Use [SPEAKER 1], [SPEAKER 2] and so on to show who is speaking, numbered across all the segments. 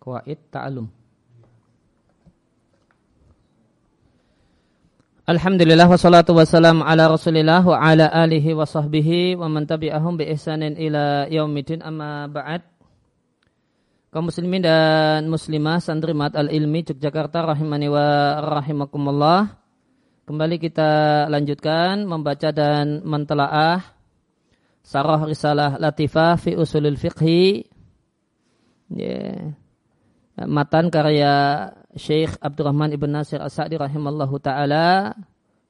[SPEAKER 1] Qawaid ta'alum. Alhamdulillah wassalatu wassalam ala rasulillah wa ala alihi wa sahbihi wa man tabi'ahum bi ihsanin ila yaumidin amma ba'd kaum muslimin dan muslimah santri mat al-ilmi Yogyakarta rahimani wa rahimakumullah kembali kita lanjutkan membaca dan mentelaah sarah risalah latifah fi usulil fiqhi yeah. Matan karya Syekh Abdurrahman Ibn Nasir As-Sa'di rahimallahu taala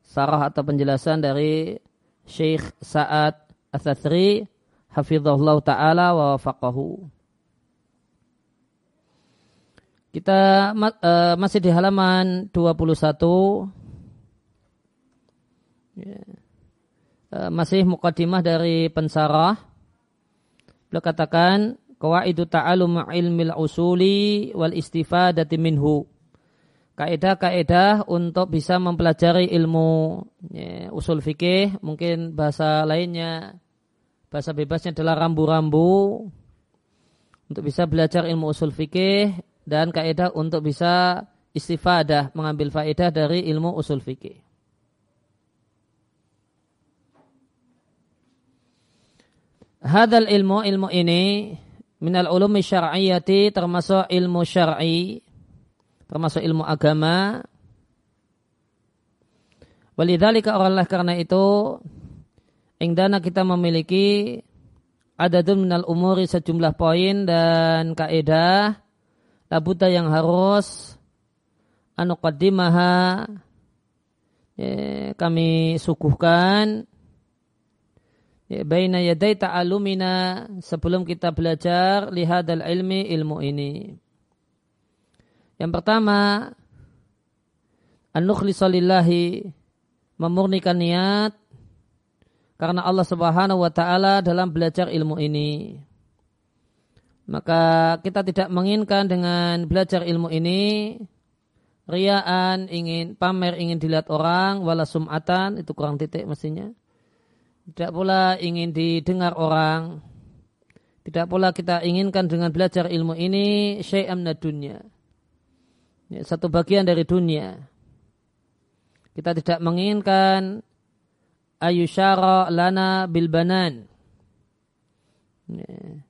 [SPEAKER 1] sarah atau penjelasan dari Syekh Sa'ad Ats-Tsatsri hafizahullah taala wa wafaqahu. Kita uh, masih di halaman 21 ya. uh, masih mukadimah dari pensarah. Beliau katakan Qawaidu ta'alum ilmil usuli wal istifadati minhu. Kaedah-kaedah untuk bisa mempelajari ilmu ya, usul fikih, mungkin bahasa lainnya, bahasa bebasnya adalah rambu-rambu. Untuk bisa belajar ilmu usul fikih dan kaedah untuk bisa istifadah, mengambil faedah dari ilmu usul fikih. Hadal ilmu, ilmu ini minal ulumi syar'iyyati termasuk ilmu syar'i termasuk ilmu agama. Walidzalika Allah karena itu ingdana kita memiliki adadun minal umuri sejumlah poin dan kaidah labuta yang harus anuqaddimaha ya, kami suguhkan ya, baina yadai ta'alumina sebelum kita belajar lihadal ilmi ilmu ini. Yang pertama, an-nukhlisalillahi memurnikan niat karena Allah Subhanahu wa taala dalam belajar ilmu ini. Maka kita tidak menginginkan dengan belajar ilmu ini riaan, ingin pamer, ingin dilihat orang, wala sum'atan, itu kurang titik mestinya. Tidak pula ingin didengar orang. Tidak pula kita inginkan dengan belajar ilmu ini syai'am dunia. Ya, satu bagian dari dunia. Kita tidak menginginkan ayusyara lana bilbanan. Ya.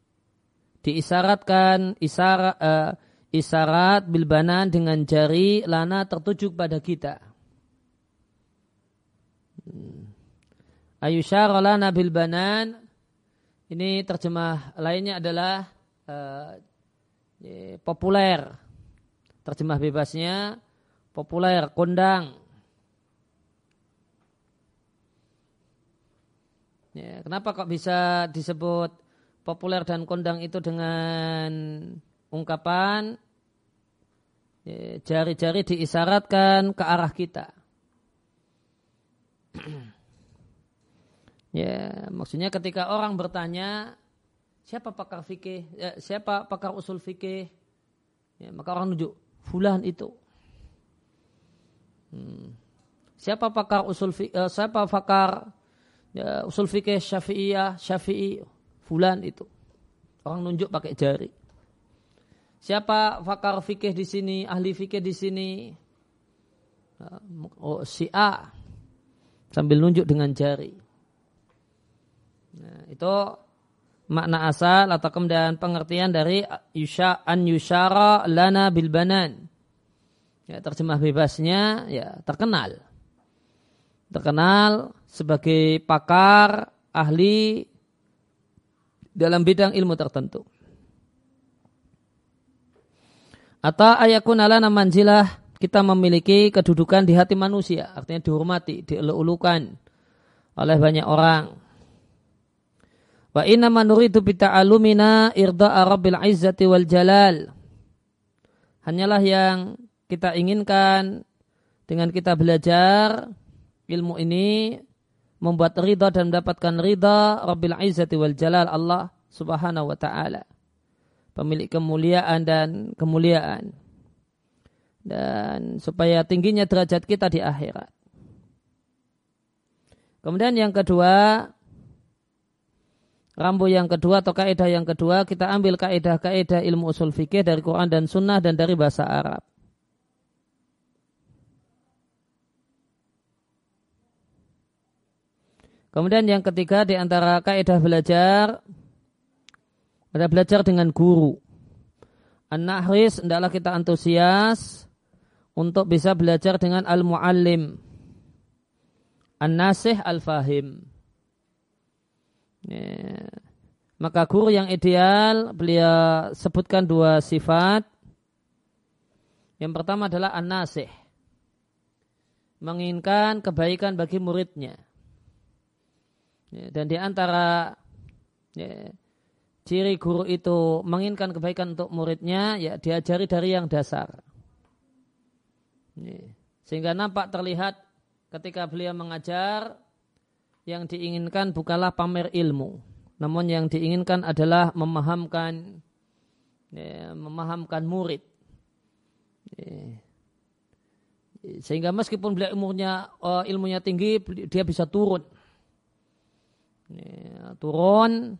[SPEAKER 1] Diisyaratkan isyarat, uh, isyarat bilbanan dengan jari lana tertuju pada kita. Hmm. Ayusyara lana bil banan. Ini terjemah lainnya adalah uh, populer. Terjemah bebasnya populer, kondang. Ya, kenapa kok bisa disebut populer dan kondang itu dengan ungkapan ya, jari-jari ya, diisyaratkan ke arah kita. Ya, maksudnya ketika orang bertanya siapa pakar fikih, ya, siapa pakar usul fikih, ya, maka orang nunjuk fulan itu. Hmm. Siapa pakar usul fikih, uh, siapa pakar ya, usul fikih syafi'iyah, syafi'i, fulan itu. Orang nunjuk pakai jari. Siapa pakar fikih di sini, ahli fikih di sini? Oh, si A. Sambil nunjuk dengan jari. Itu makna asal atau kemudian pengertian dari yusha an yushara lana bil banan. Ya, terjemah bebasnya ya terkenal. Terkenal sebagai pakar ahli dalam bidang ilmu tertentu. Atau ayakun alana manjilah kita memiliki kedudukan di hati manusia, artinya dihormati, dielulukan oleh banyak orang. Wa inna manuridu bita'alumina irda'a rabbil izzati wal jalal. Hanyalah yang kita inginkan dengan kita belajar ilmu ini membuat ridha dan mendapatkan ridha Rabbil Izzati wal Jalal Allah Subhanahu wa taala. Pemilik kemuliaan dan kemuliaan. Dan supaya tingginya derajat kita di akhirat. Kemudian yang kedua, rambu yang kedua atau kaidah yang kedua kita ambil kaidah-kaidah ilmu usul fikih dari Quran dan Sunnah dan dari bahasa Arab. Kemudian yang ketiga di antara kaidah belajar ada belajar dengan guru. An-nahris hendaklah kita antusias untuk bisa belajar dengan al-muallim. An-nasih al-fahim. Ya. Maka guru yang ideal beliau sebutkan dua sifat. Yang pertama adalah an-nasih. Menginginkan kebaikan bagi muridnya. Ya, dan di antara ya, ciri guru itu menginginkan kebaikan untuk muridnya, ya diajari dari yang dasar. Ya, sehingga nampak terlihat ketika beliau mengajar, yang diinginkan bukanlah pamer ilmu, namun yang diinginkan adalah memahamkan ya, memahamkan murid. Ya. Sehingga meskipun beliau umurnya uh, ilmunya tinggi, dia bisa turun ini, turun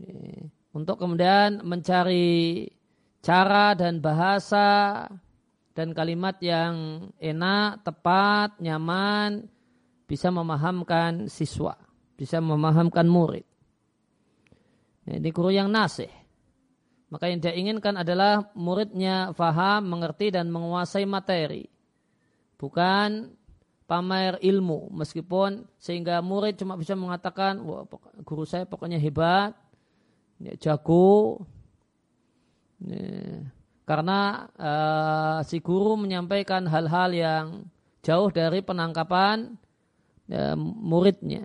[SPEAKER 1] ini, untuk kemudian mencari cara dan bahasa dan kalimat yang enak, tepat, nyaman, bisa memahamkan siswa, bisa memahamkan murid. Ini guru yang nasih. Maka yang dia inginkan adalah muridnya faham, mengerti dan menguasai materi. Bukan pamer ilmu meskipun sehingga murid cuma bisa mengatakan wah guru saya pokoknya hebat jago ya, karena uh, si guru menyampaikan hal-hal yang jauh dari penangkapan ya, muridnya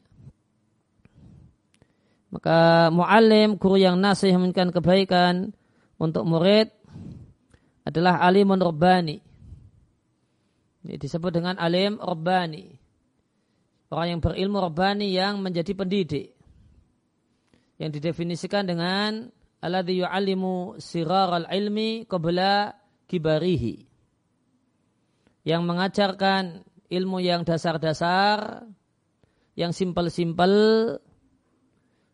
[SPEAKER 1] maka muallim guru yang nasih menginginkan kebaikan untuk murid adalah alimun rabbani ini disebut dengan alim Rabbani. Orang yang berilmu Rabbani yang menjadi pendidik. Yang didefinisikan dengan alladhi yu'allimu sirar al-ilmi qabla kibarihi. Yang mengajarkan ilmu yang dasar-dasar, yang simpel-simpel,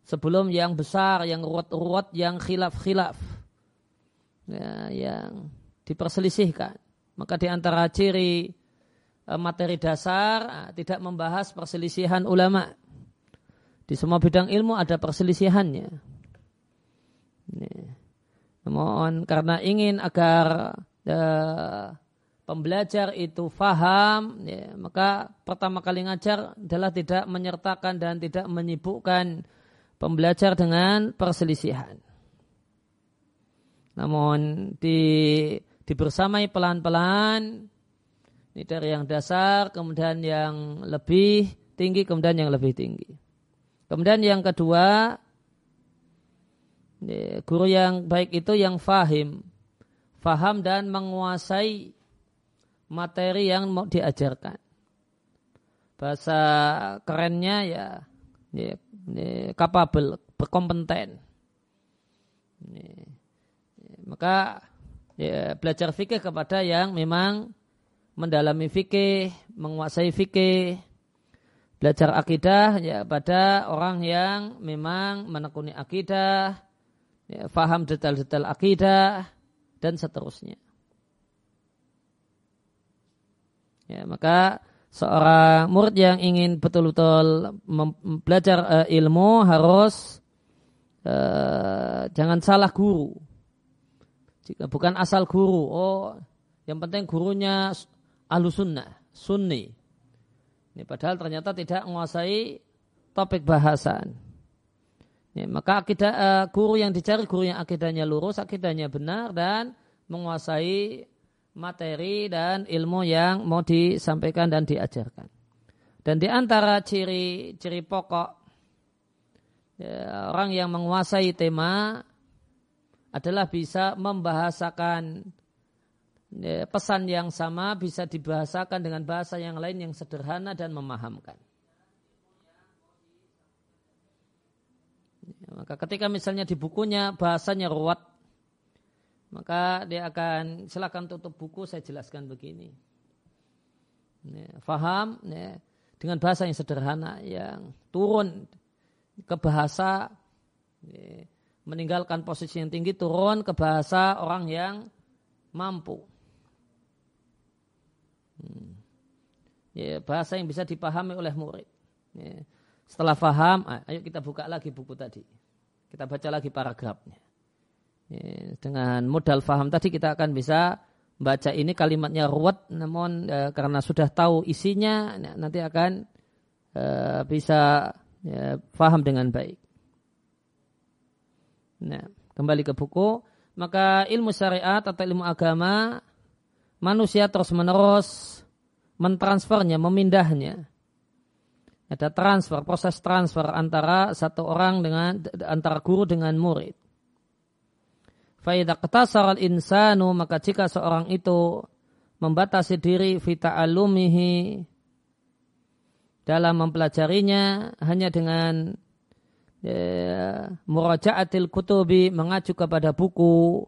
[SPEAKER 1] sebelum yang besar, yang ruwet-ruwet, yang khilaf-khilaf. Ya, yang diperselisihkan. Maka di antara ciri Eh, materi dasar eh, tidak membahas perselisihan ulama. Di semua bidang ilmu ada perselisihannya. Namun karena ingin agar uh, pembelajar itu faham, ya, maka pertama kali ngajar adalah tidak menyertakan dan tidak menyibukkan pembelajar dengan perselisihan. Namun di dibersamai pelan-pelan ini dari yang dasar, kemudian yang lebih tinggi, kemudian yang lebih tinggi. Kemudian yang kedua, guru yang baik itu yang fahim. Faham dan menguasai materi yang mau diajarkan. Bahasa kerennya ya, ya, ya capable, berkompeten. Ya, maka ya, belajar fikih kepada yang memang mendalami fikih, menguasai fikih, belajar akidah ya pada orang yang memang menekuni akidah, ya, faham detail-detail akidah dan seterusnya. Ya, maka seorang murid yang ingin betul-betul belajar uh, ilmu harus uh, jangan salah guru. Jika bukan asal guru, oh yang penting gurunya ahlu sunnah, sunni. Ini padahal ternyata tidak menguasai topik bahasan. Ya, maka akidah, uh, guru yang dicari guru yang akidahnya lurus, akidahnya benar dan menguasai materi dan ilmu yang mau disampaikan dan diajarkan. Dan di antara ciri-ciri pokok ya, orang yang menguasai tema adalah bisa membahasakan Ya, pesan yang sama bisa dibahasakan dengan bahasa yang lain yang sederhana dan memahamkan. Ya, maka ketika misalnya di bukunya bahasanya ruwet, maka dia akan silakan tutup buku saya jelaskan begini. Ya, faham ya, dengan bahasa yang sederhana yang turun ke bahasa ya, meninggalkan posisi yang tinggi turun ke bahasa orang yang mampu. Ya, bahasa yang bisa dipahami oleh murid. Ya. Setelah faham, ayo kita buka lagi buku tadi. Kita baca lagi paragrafnya. Ya, dengan modal faham tadi kita akan bisa baca ini kalimatnya ruwet namun e, karena sudah tahu isinya nanti akan e, bisa ya, faham dengan baik. Nah, kembali ke buku, maka ilmu syariat atau ilmu agama manusia terus-menerus mentransfernya, memindahnya. Ada transfer, proses transfer antara satu orang dengan antara guru dengan murid. Faidah ketasar insanu maka jika seorang itu membatasi diri fita alumihi dalam mempelajarinya hanya dengan ya, murajaatil kutubi mengacu kepada buku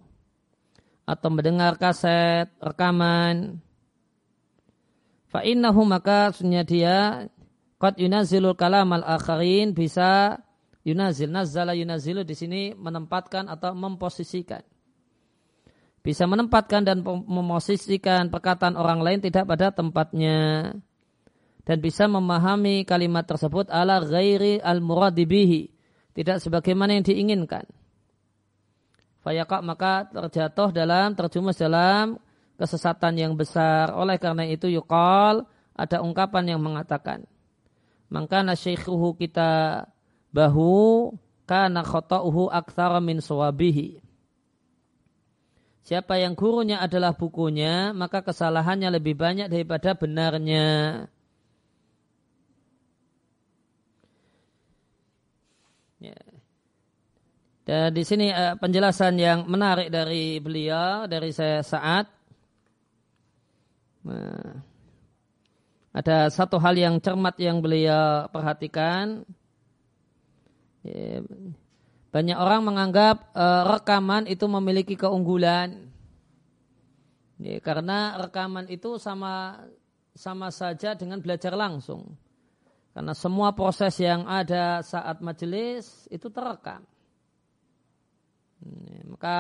[SPEAKER 1] atau mendengar kaset rekaman. Fa innahu maka sunya dia qad yunazilul kalam al akharin bisa Yunazil, nazala yunazilu di sini menempatkan atau memposisikan. Bisa menempatkan dan memosisikan perkataan orang lain tidak pada tempatnya. Dan bisa memahami kalimat tersebut ala ghairi al-muradibihi. Tidak sebagaimana yang diinginkan. Fayaqak maka terjatuh dalam, terjumus dalam kesesatan yang besar. Oleh karena itu yukal ada ungkapan yang mengatakan. Maka nasyikhuhu kita bahu kana khata'uhu aktsara min sawabihi. Siapa yang gurunya adalah bukunya, maka kesalahannya lebih banyak daripada benarnya. Ya. Dan di sini uh, penjelasan yang menarik dari beliau, dari saya saat. Nah, ada satu hal yang cermat yang beliau perhatikan. Ya, banyak orang menganggap uh, rekaman itu memiliki keunggulan. Ya, karena rekaman itu sama sama saja dengan belajar langsung. Karena semua proses yang ada saat majelis itu terekam. Ya, maka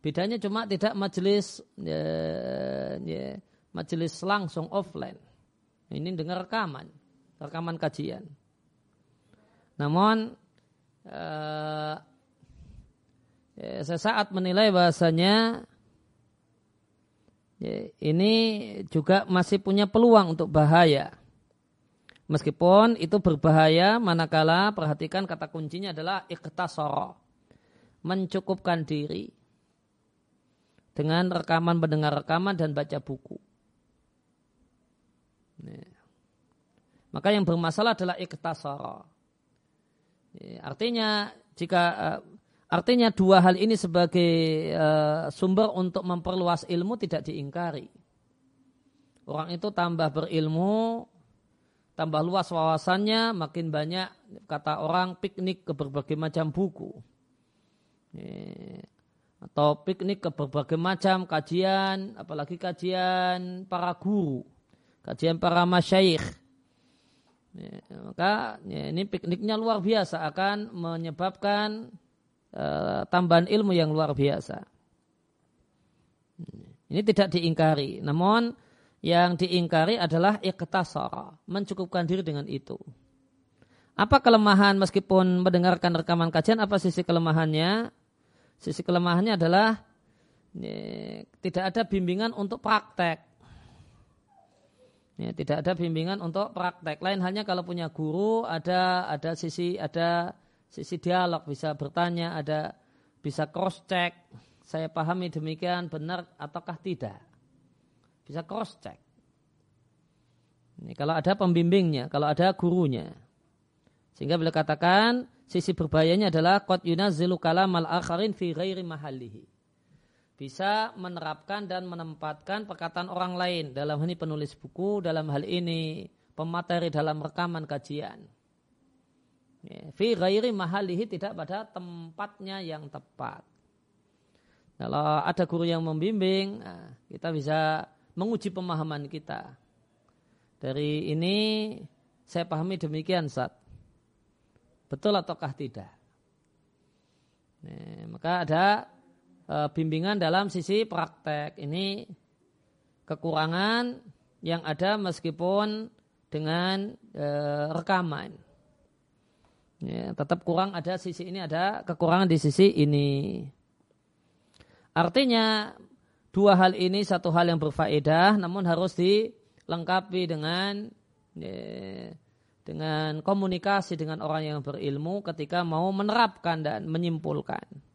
[SPEAKER 1] bedanya cuma tidak majelis ya, ya, majelis langsung offline. Ini dengan rekaman, rekaman kajian. Namun uh, ya, saya saat menilai bahasanya ya, ini juga masih punya peluang untuk bahaya. Meskipun itu berbahaya manakala perhatikan kata kuncinya adalah ikhtasara. Mencukupkan diri dengan rekaman mendengar rekaman dan baca buku. Maka yang bermasalah adalah ikhtasara. Ya, artinya jika uh, artinya dua hal ini sebagai uh, sumber untuk memperluas ilmu tidak diingkari. Orang itu tambah berilmu, tambah luas wawasannya, makin banyak kata orang piknik ke berbagai macam buku. Atau piknik ke berbagai macam kajian, apalagi kajian para guru, kajian para masyayikh Ya, maka ya, ini pikniknya luar biasa akan menyebabkan uh, tambahan ilmu yang luar biasa. Ini tidak diingkari, namun yang diingkari adalah iktasara, mencukupkan diri dengan itu. Apa kelemahan meskipun mendengarkan rekaman kajian, apa sisi kelemahannya? Sisi kelemahannya adalah ya, tidak ada bimbingan untuk praktek. Ya, tidak ada bimbingan untuk praktek. Lain hanya kalau punya guru ada ada sisi ada sisi dialog bisa bertanya, ada bisa cross check. Saya pahami demikian benar ataukah tidak. Bisa cross check. Ini kalau ada pembimbingnya, kalau ada gurunya. Sehingga beliau katakan sisi berbahayanya adalah qad yunazzilu kalamal akharin fi ghairi mahallihi bisa menerapkan dan menempatkan perkataan orang lain dalam hal ini penulis buku, dalam hal ini pemateri dalam rekaman kajian. Ya, fi ghairi mahalihi tidak pada tempatnya yang tepat. Kalau ada guru yang membimbing, nah, kita bisa menguji pemahaman kita. Dari ini saya pahami demikian saat betul ataukah tidak. Nah, maka ada bimbingan dalam sisi praktek. Ini kekurangan yang ada meskipun dengan e, rekaman. Ya, tetap kurang ada sisi ini ada kekurangan di sisi ini. Artinya dua hal ini satu hal yang berfaedah namun harus dilengkapi dengan ya, dengan komunikasi dengan orang yang berilmu ketika mau menerapkan dan menyimpulkan.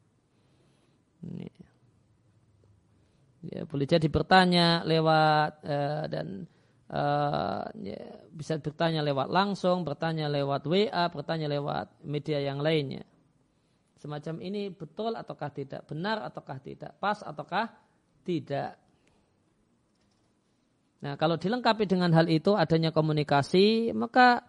[SPEAKER 1] Ya, boleh jadi bertanya lewat uh, dan uh, ya, bisa bertanya lewat langsung, bertanya lewat WA, bertanya lewat media yang lainnya. Semacam ini betul ataukah tidak, benar ataukah tidak, pas ataukah tidak. Nah, kalau dilengkapi dengan hal itu adanya komunikasi, maka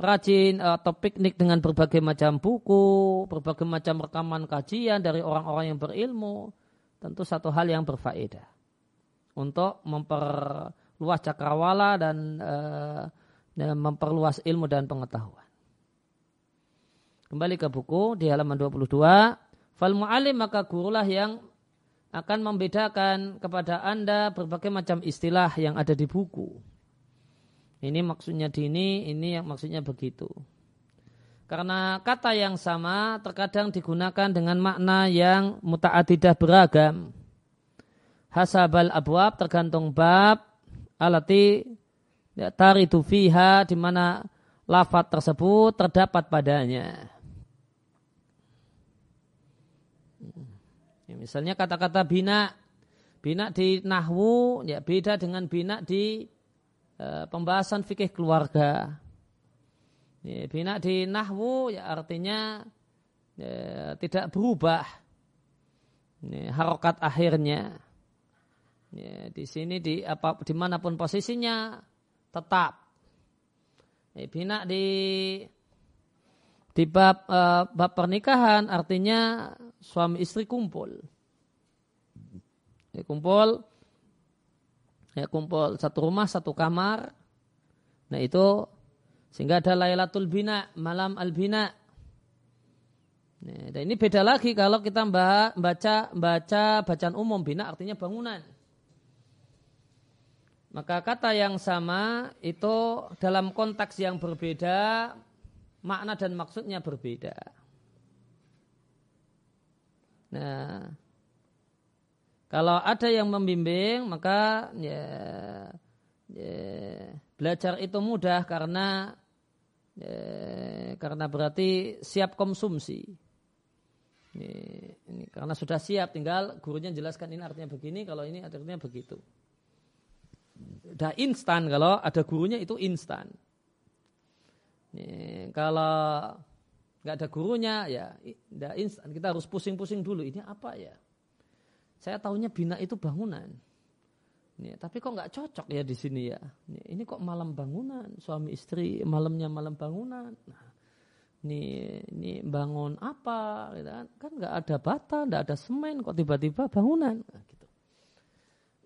[SPEAKER 1] rajin eh, atau piknik dengan berbagai macam buku, berbagai macam rekaman kajian dari orang-orang yang berilmu, tentu satu hal yang berfaedah untuk memperluas cakrawala dan, uh, dan memperluas ilmu dan pengetahuan. Kembali ke buku di halaman 22. Fal mu'alim maka gurulah yang akan membedakan kepada Anda berbagai macam istilah yang ada di buku. Ini maksudnya dini, ini yang maksudnya begitu. Karena kata yang sama terkadang digunakan dengan makna yang muta'adidah beragam. Hasabal abwab tergantung bab alati ya, taridu fiha di mana lafat tersebut terdapat padanya. Ya, misalnya kata-kata bina, bina di nahwu ya beda dengan bina di e, pembahasan fikih keluarga. Bina di nahwu ya artinya ya, tidak berubah. Ya, harokat akhirnya. Ya, di sini di apa di mana pun posisinya tetap. Ya, bina di di bab, uh, bab pernikahan artinya suami istri kumpul. Ya, kumpul ya kumpul satu rumah satu kamar. Nah itu sehingga ada Lailatul Bina, malam al-bina. Nah, dan ini beda lagi kalau kita baca baca bacaan umum bina artinya bangunan. Maka kata yang sama itu dalam konteks yang berbeda makna dan maksudnya berbeda. Nah, kalau ada yang membimbing maka ya, ya belajar itu mudah karena ya, karena berarti siap konsumsi. Ini, ini karena sudah siap, tinggal gurunya jelaskan ini artinya begini, kalau ini artinya begitu. Sudah instan kalau ada gurunya itu instan. Ini, kalau nggak ada gurunya ya instan kita harus pusing-pusing dulu ini apa ya saya tahunya bina itu bangunan. Ini, tapi kok nggak cocok ya di sini ya? Ini kok malam bangunan? Suami istri malamnya malam bangunan. Nah, ini ini bangun apa? Gitu kan? Kan nggak ada bata nggak ada semen kok tiba-tiba bangunan? Nah, gitu.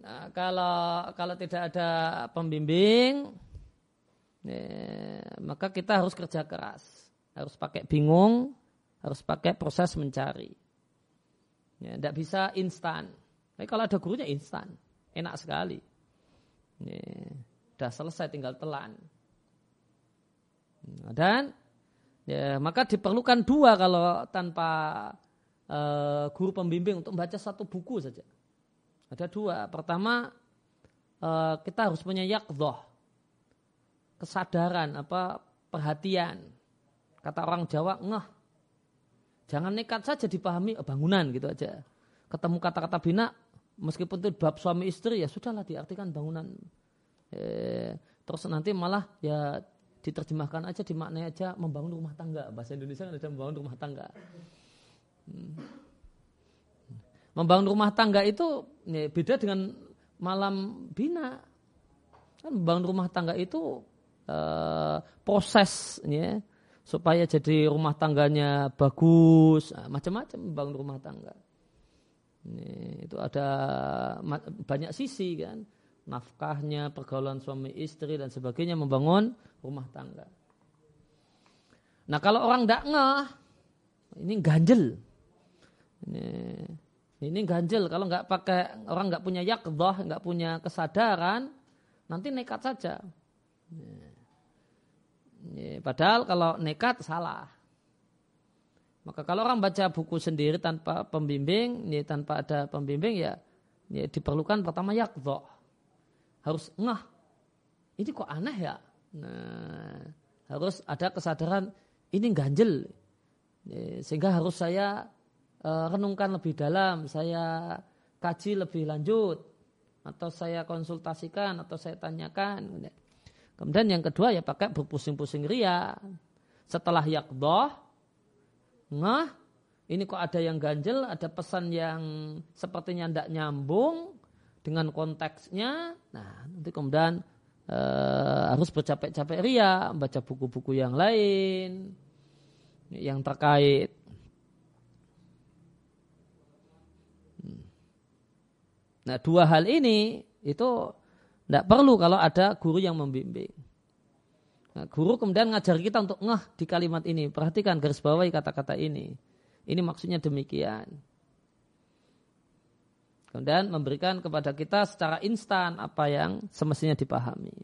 [SPEAKER 1] Nah kalau kalau tidak ada pembimbing ya, maka kita harus kerja keras. Harus pakai bingung, harus pakai proses mencari. Ya, tidak bisa instan. Tapi kalau ada gurunya instan, enak sekali. Ya, sudah selesai tinggal telan. Nah, dan ya, maka diperlukan dua kalau tanpa uh, guru pembimbing untuk membaca satu buku saja. Ada dua. Pertama uh, kita harus punya yakdoh, kesadaran apa perhatian Kata orang Jawa, ngeh. Jangan nekat saja dipahami oh, bangunan gitu aja. Ketemu kata-kata bina, meskipun itu bab suami istri ya sudahlah diartikan bangunan. Eh, terus nanti malah ya diterjemahkan aja, dimaknai aja membangun rumah tangga. Bahasa Indonesia kan ada membangun rumah tangga. Hmm. Membangun rumah tangga itu ya, beda dengan malam bina. Kan membangun rumah tangga itu uh, proses ya, supaya jadi rumah tangganya bagus, nah, macam-macam bangun rumah tangga. Ini, itu ada banyak sisi kan, nafkahnya, pergaulan suami istri dan sebagainya membangun rumah tangga. Nah kalau orang tidak ngeh, ini ganjel. Ini, ini ganjel. Kalau nggak pakai orang nggak punya yakdoh, nggak punya kesadaran, nanti nekat saja. Padahal kalau nekat salah. Maka kalau orang baca buku sendiri tanpa pembimbing, ya, tanpa ada pembimbing ya, ya diperlukan pertama yakdoh. Harus ngah. Ini kok aneh ya? Nah, harus ada kesadaran ini ganjel. Ya, sehingga harus saya uh, renungkan lebih dalam, saya kaji lebih lanjut, atau saya konsultasikan, atau saya tanyakan. Kemudian yang kedua ya pakai berpusing-pusing ria. Setelah yakdoh, ngah, ini kok ada yang ganjel, ada pesan yang sepertinya tidak nyambung dengan konteksnya. Nah, nanti kemudian e, harus bercapek-capek ria, baca buku-buku yang lain yang terkait. Nah, dua hal ini itu tidak perlu kalau ada guru yang membimbing. Nah, guru kemudian ngajar kita untuk ngeh di kalimat ini. Perhatikan garis bawahi kata-kata ini. Ini maksudnya demikian. Kemudian memberikan kepada kita secara instan apa yang semestinya dipahami.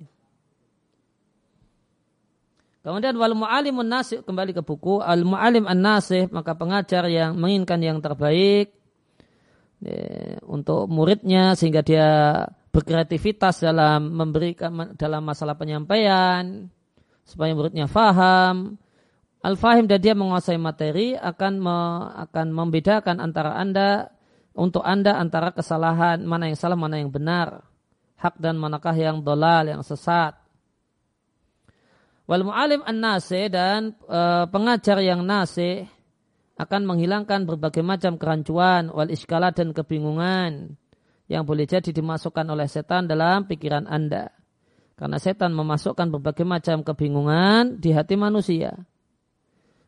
[SPEAKER 1] Kemudian wal mu'alimun nasih kembali ke buku al mu'alim an nasih maka pengajar yang menginginkan yang terbaik ya, untuk muridnya sehingga dia berkreativitas dalam memberikan dalam masalah penyampaian supaya muridnya faham. Al-fahim dan dia menguasai materi akan me, akan membedakan antara Anda untuk Anda antara kesalahan mana yang salah mana yang benar. Hak dan manakah yang dolal, yang sesat. Wal mu'alim an-nasi dan e, pengajar yang nasi akan menghilangkan berbagai macam kerancuan, wal iskala dan kebingungan yang boleh jadi dimasukkan oleh setan dalam pikiran Anda. Karena setan memasukkan berbagai macam kebingungan di hati manusia.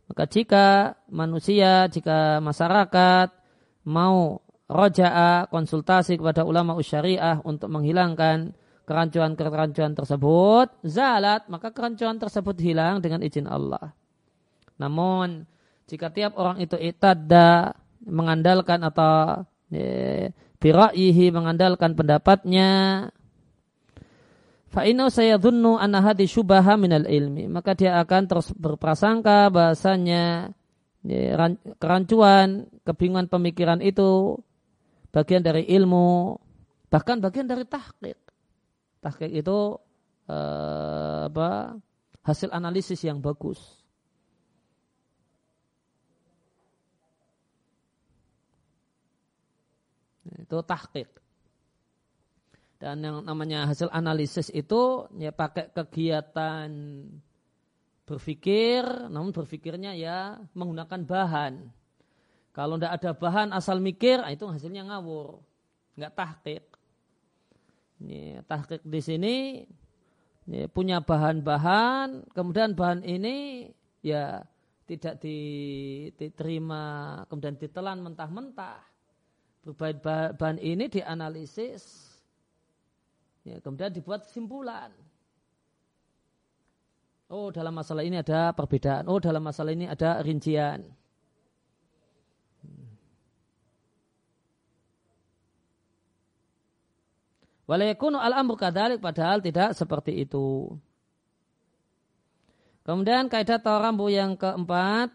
[SPEAKER 1] Maka jika manusia, jika masyarakat mau roja'a konsultasi kepada ulama usyariah untuk menghilangkan kerancuan-kerancuan tersebut, zalat, maka kerancuan tersebut hilang dengan izin Allah. Namun, jika tiap orang itu itada, mengandalkan atau e, mengandalkan pendapatnya, Fa'inau saya dhunnu anna hadi syubaha minal ilmi. Maka dia akan terus berprasangka bahasanya ya, kerancuan, kebingungan pemikiran itu bagian dari ilmu, bahkan bagian dari tahqiq. Tahqiq itu eh, apa? hasil analisis yang bagus. Itu tahqiq. Dan yang namanya hasil analisis itu ya pakai kegiatan berpikir, namun berpikirnya ya menggunakan bahan. Kalau tidak ada bahan asal mikir, ah, itu hasilnya ngawur, nggak tahqiq. Ini tahqiq di sini ini punya bahan-bahan, kemudian bahan ini ya tidak diterima, kemudian ditelan mentah-mentah. Berbagai bahan ini dianalisis, Ya, kemudian dibuat kesimpulan. Oh dalam masalah ini ada perbedaan. Oh dalam masalah ini ada rincian. Walayakunu al-amru kadalik padahal tidak seperti itu. Kemudian kaidah tawarambu yang keempat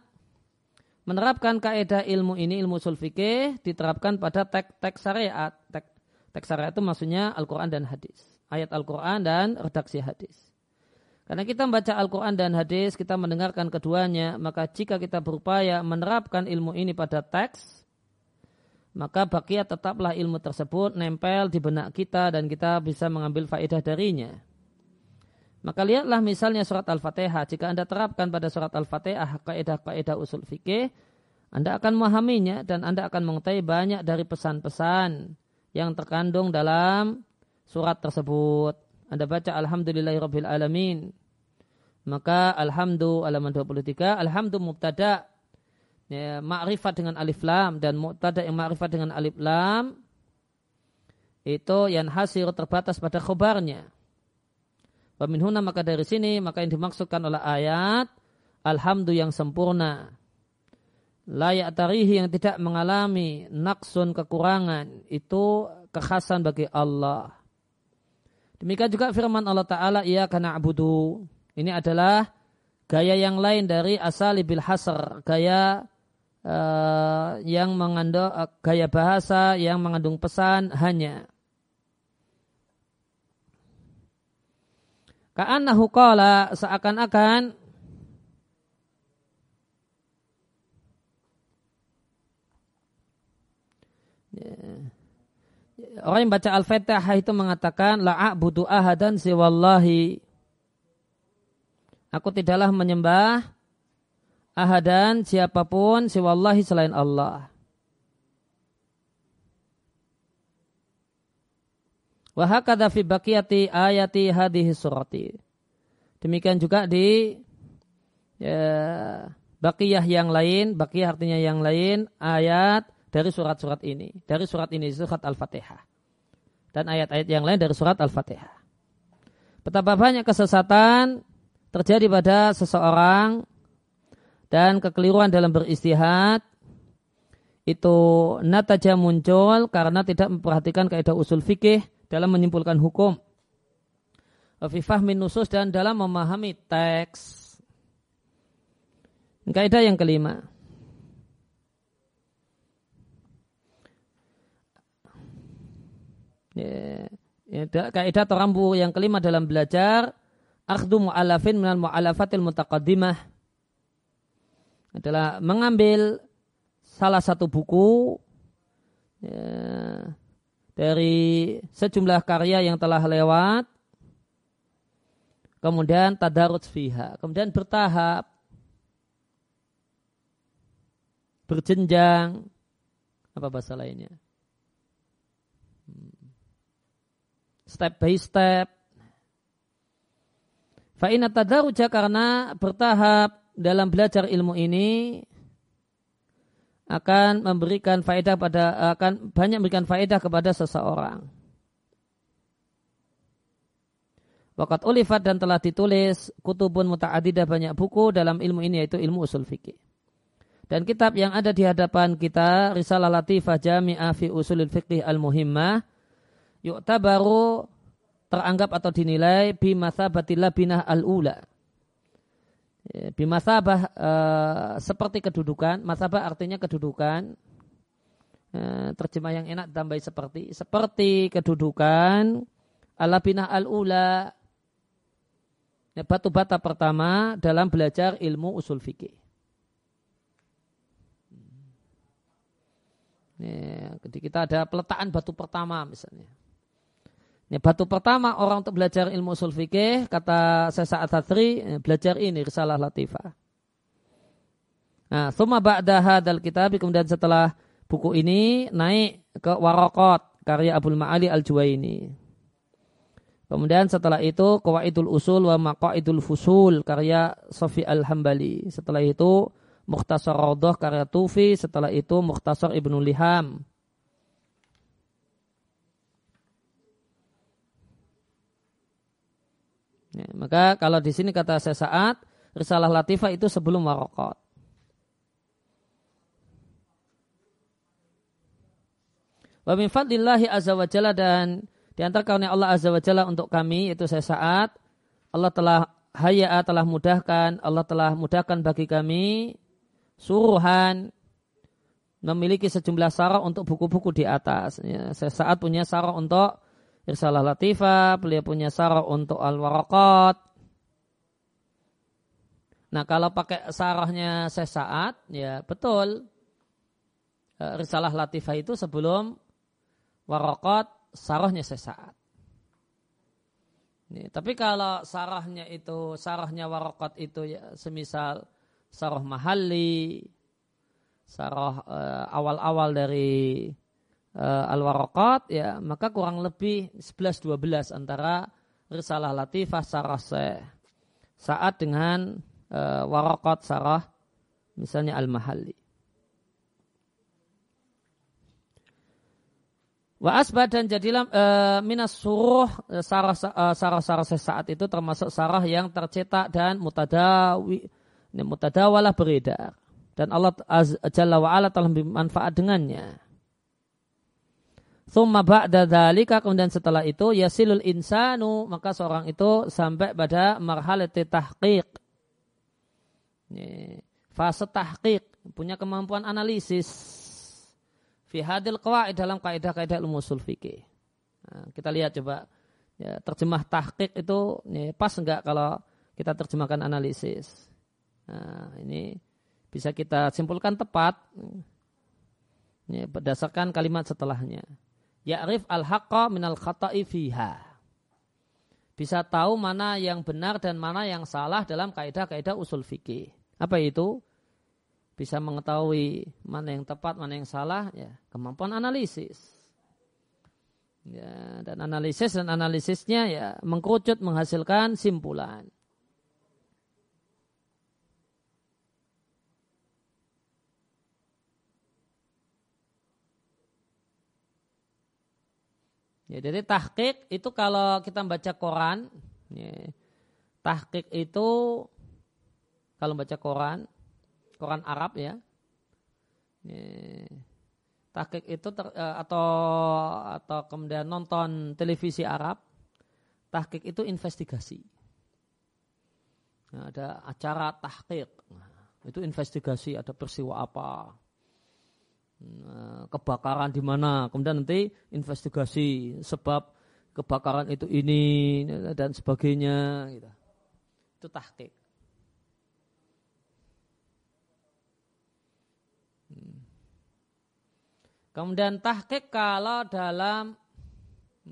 [SPEAKER 1] menerapkan kaidah ilmu ini ilmu sulfikih diterapkan pada teks-teks syariat, teks Teks syariat itu maksudnya Al-Quran dan hadis. Ayat Al-Quran dan redaksi hadis. Karena kita membaca Al-Quran dan hadis, kita mendengarkan keduanya, maka jika kita berupaya menerapkan ilmu ini pada teks, maka bakia tetaplah ilmu tersebut nempel di benak kita dan kita bisa mengambil faedah darinya. Maka lihatlah misalnya surat Al-Fatihah. Jika Anda terapkan pada surat Al-Fatihah kaidah-kaidah usul fikih, Anda akan memahaminya dan Anda akan mengetahui banyak dari pesan-pesan yang terkandung dalam surat tersebut. Anda baca Alhamdulillahirabbil alamin. Maka alhamdu halaman 23, alhamdu mubtada ya, ma'rifat dengan alif lam dan mubtada yang ma'rifat dengan alif lam itu yang hasil terbatas pada khobarnya. Waminhuna maka dari sini maka yang dimaksudkan oleh ayat alhamdu yang sempurna layak tarihi yang tidak mengalami naksun kekurangan itu kekhasan bagi Allah. Demikian juga firman Allah Ta'ala ia karena abudu. Ini adalah gaya yang lain dari asal bil hasr, gaya uh, yang mengandung uh, gaya bahasa yang mengandung pesan hanya. Ka'annahu qala seakan-akan Orang yang baca Al-Fatihah itu mengatakan la'abudu ahadan siwallahi. Aku tidaklah menyembah ahadan siapa pun siwallahi selain Allah. Wahakadha fi baqiyati ayati hadhihi surati. Demikian juga di ya, bakiyah yang lain, bakiyah artinya yang lain, ayat dari surat-surat ini. Dari surat ini, surat Al-Fatihah. Dan ayat-ayat yang lain dari surat Al-Fatihah. Betapa banyak kesesatan terjadi pada seseorang dan kekeliruan dalam beristihad itu nataja muncul karena tidak memperhatikan kaidah usul fikih dalam menyimpulkan hukum. Fifah nusus dan dalam memahami teks. Kaidah yang kelima. Ya, ya, kaidah atau rambu yang kelima dalam belajar akhdu mu'alafin minal mu'alafatil mutaqaddimah adalah mengambil salah satu buku ya, dari sejumlah karya yang telah lewat. Kemudian tadarut fiha. Kemudian bertahap. Berjenjang. Apa bahasa lainnya? Step by step. Fa'ina tadaruja karena bertahap dalam belajar ilmu ini akan memberikan faedah pada akan banyak memberikan faedah kepada seseorang. Wakat ulifat dan telah ditulis kutubun muta'adidah banyak buku dalam ilmu ini yaitu ilmu usul fikih. Dan kitab yang ada di hadapan kita Risalah Latifah Jami'ah fi Usulil Fiqih Al-Muhimmah yu'tabaru teranggap atau dinilai bimasabatil binah al-ula. Ya, bimasabah uh, seperti kedudukan, masabah artinya kedudukan. Uh, terjemah yang enak tambah seperti seperti kedudukan ala binah al-ula ya, batu bata pertama dalam belajar ilmu usul fikih. Ya, jadi kita ada peletakan batu pertama misalnya. Ini batu pertama orang untuk belajar ilmu usul fikih, kata Sesa Atatri, eh, belajar ini, Risalah Latifah. Nah, summa ba'da hadal kitab, kemudian setelah buku ini naik ke Warokot, karya Abdul Ma'ali Al-Juwaini. Kemudian setelah itu Qawaidul Usul wa Maqaidul Fusul karya Sofi Al-Hambali. Setelah itu Mukhtasar Raudhah karya Tufi, setelah itu Mukhtasar Ibnu Liham Ya, maka kalau di sini kata saya saat risalah latifah itu sebelum warokot. Wa min fadlillahi azza wa jalla dan di antara karunia Allah azza wa jalla untuk kami itu saya saat Allah telah haya telah mudahkan Allah telah mudahkan bagi kami suruhan memiliki sejumlah sarah untuk buku-buku di atas. Ya, saya saat punya sarah untuk Irsalah Latifah, beliau punya sarah untuk Al-Waraqat. Nah kalau pakai sarahnya sesaat, ya betul. Eh, Risalah Latifah itu sebelum Waraqat, sarahnya sesaat. Nih, tapi kalau sarahnya itu, sarahnya Waraqat itu ya semisal sarah mahali, sarah eh, awal-awal dari al-waraqat ya maka kurang lebih 11-12 antara risalah latifah sarah saat dengan uh, waraqat sarah misalnya al-mahalli. Wa asbah dan jadilah e, minas suruh sarah sarah sarah saat itu termasuk sarah yang tercetak dan mutadawi ini mutadawalah beredar. Dan Allah Jalla wa ala telah bermanfaat dengannya. Thumma ba'da dzalika kemudian setelah itu yasilul insanu maka seorang itu sampai pada marhalati tahqiq. Fase tahqiq punya kemampuan analisis fi hadil qawaid dalam kaidah-kaidah ilmu usul. Nah, kita lihat coba ya, terjemah tahqiq itu ya, pas enggak kalau kita terjemahkan analisis. Nah, ini bisa kita simpulkan tepat ya, berdasarkan kalimat setelahnya. Ya'rif al-haqqa minal khata'i fiha. Bisa tahu mana yang benar dan mana yang salah dalam kaidah-kaidah usul fikih. Apa itu? Bisa mengetahui mana yang tepat, mana yang salah, ya kemampuan analisis. Ya, dan analisis dan analisisnya ya mengkerucut menghasilkan simpulan. Ya, jadi tahqiq itu kalau kita baca Quran, ya, tahqiq itu kalau baca Quran, Quran Arab ya, ya tahqiq itu ter, eh, atau atau kemudian nonton televisi Arab, tahqiq itu investigasi. Nah, ada acara tahqiq, nah, itu investigasi ada peristiwa apa, kebakaran di mana, kemudian nanti investigasi sebab kebakaran itu ini dan sebagainya gitu. Itu tahqiq. Hmm. Kemudian tahqiq kalau dalam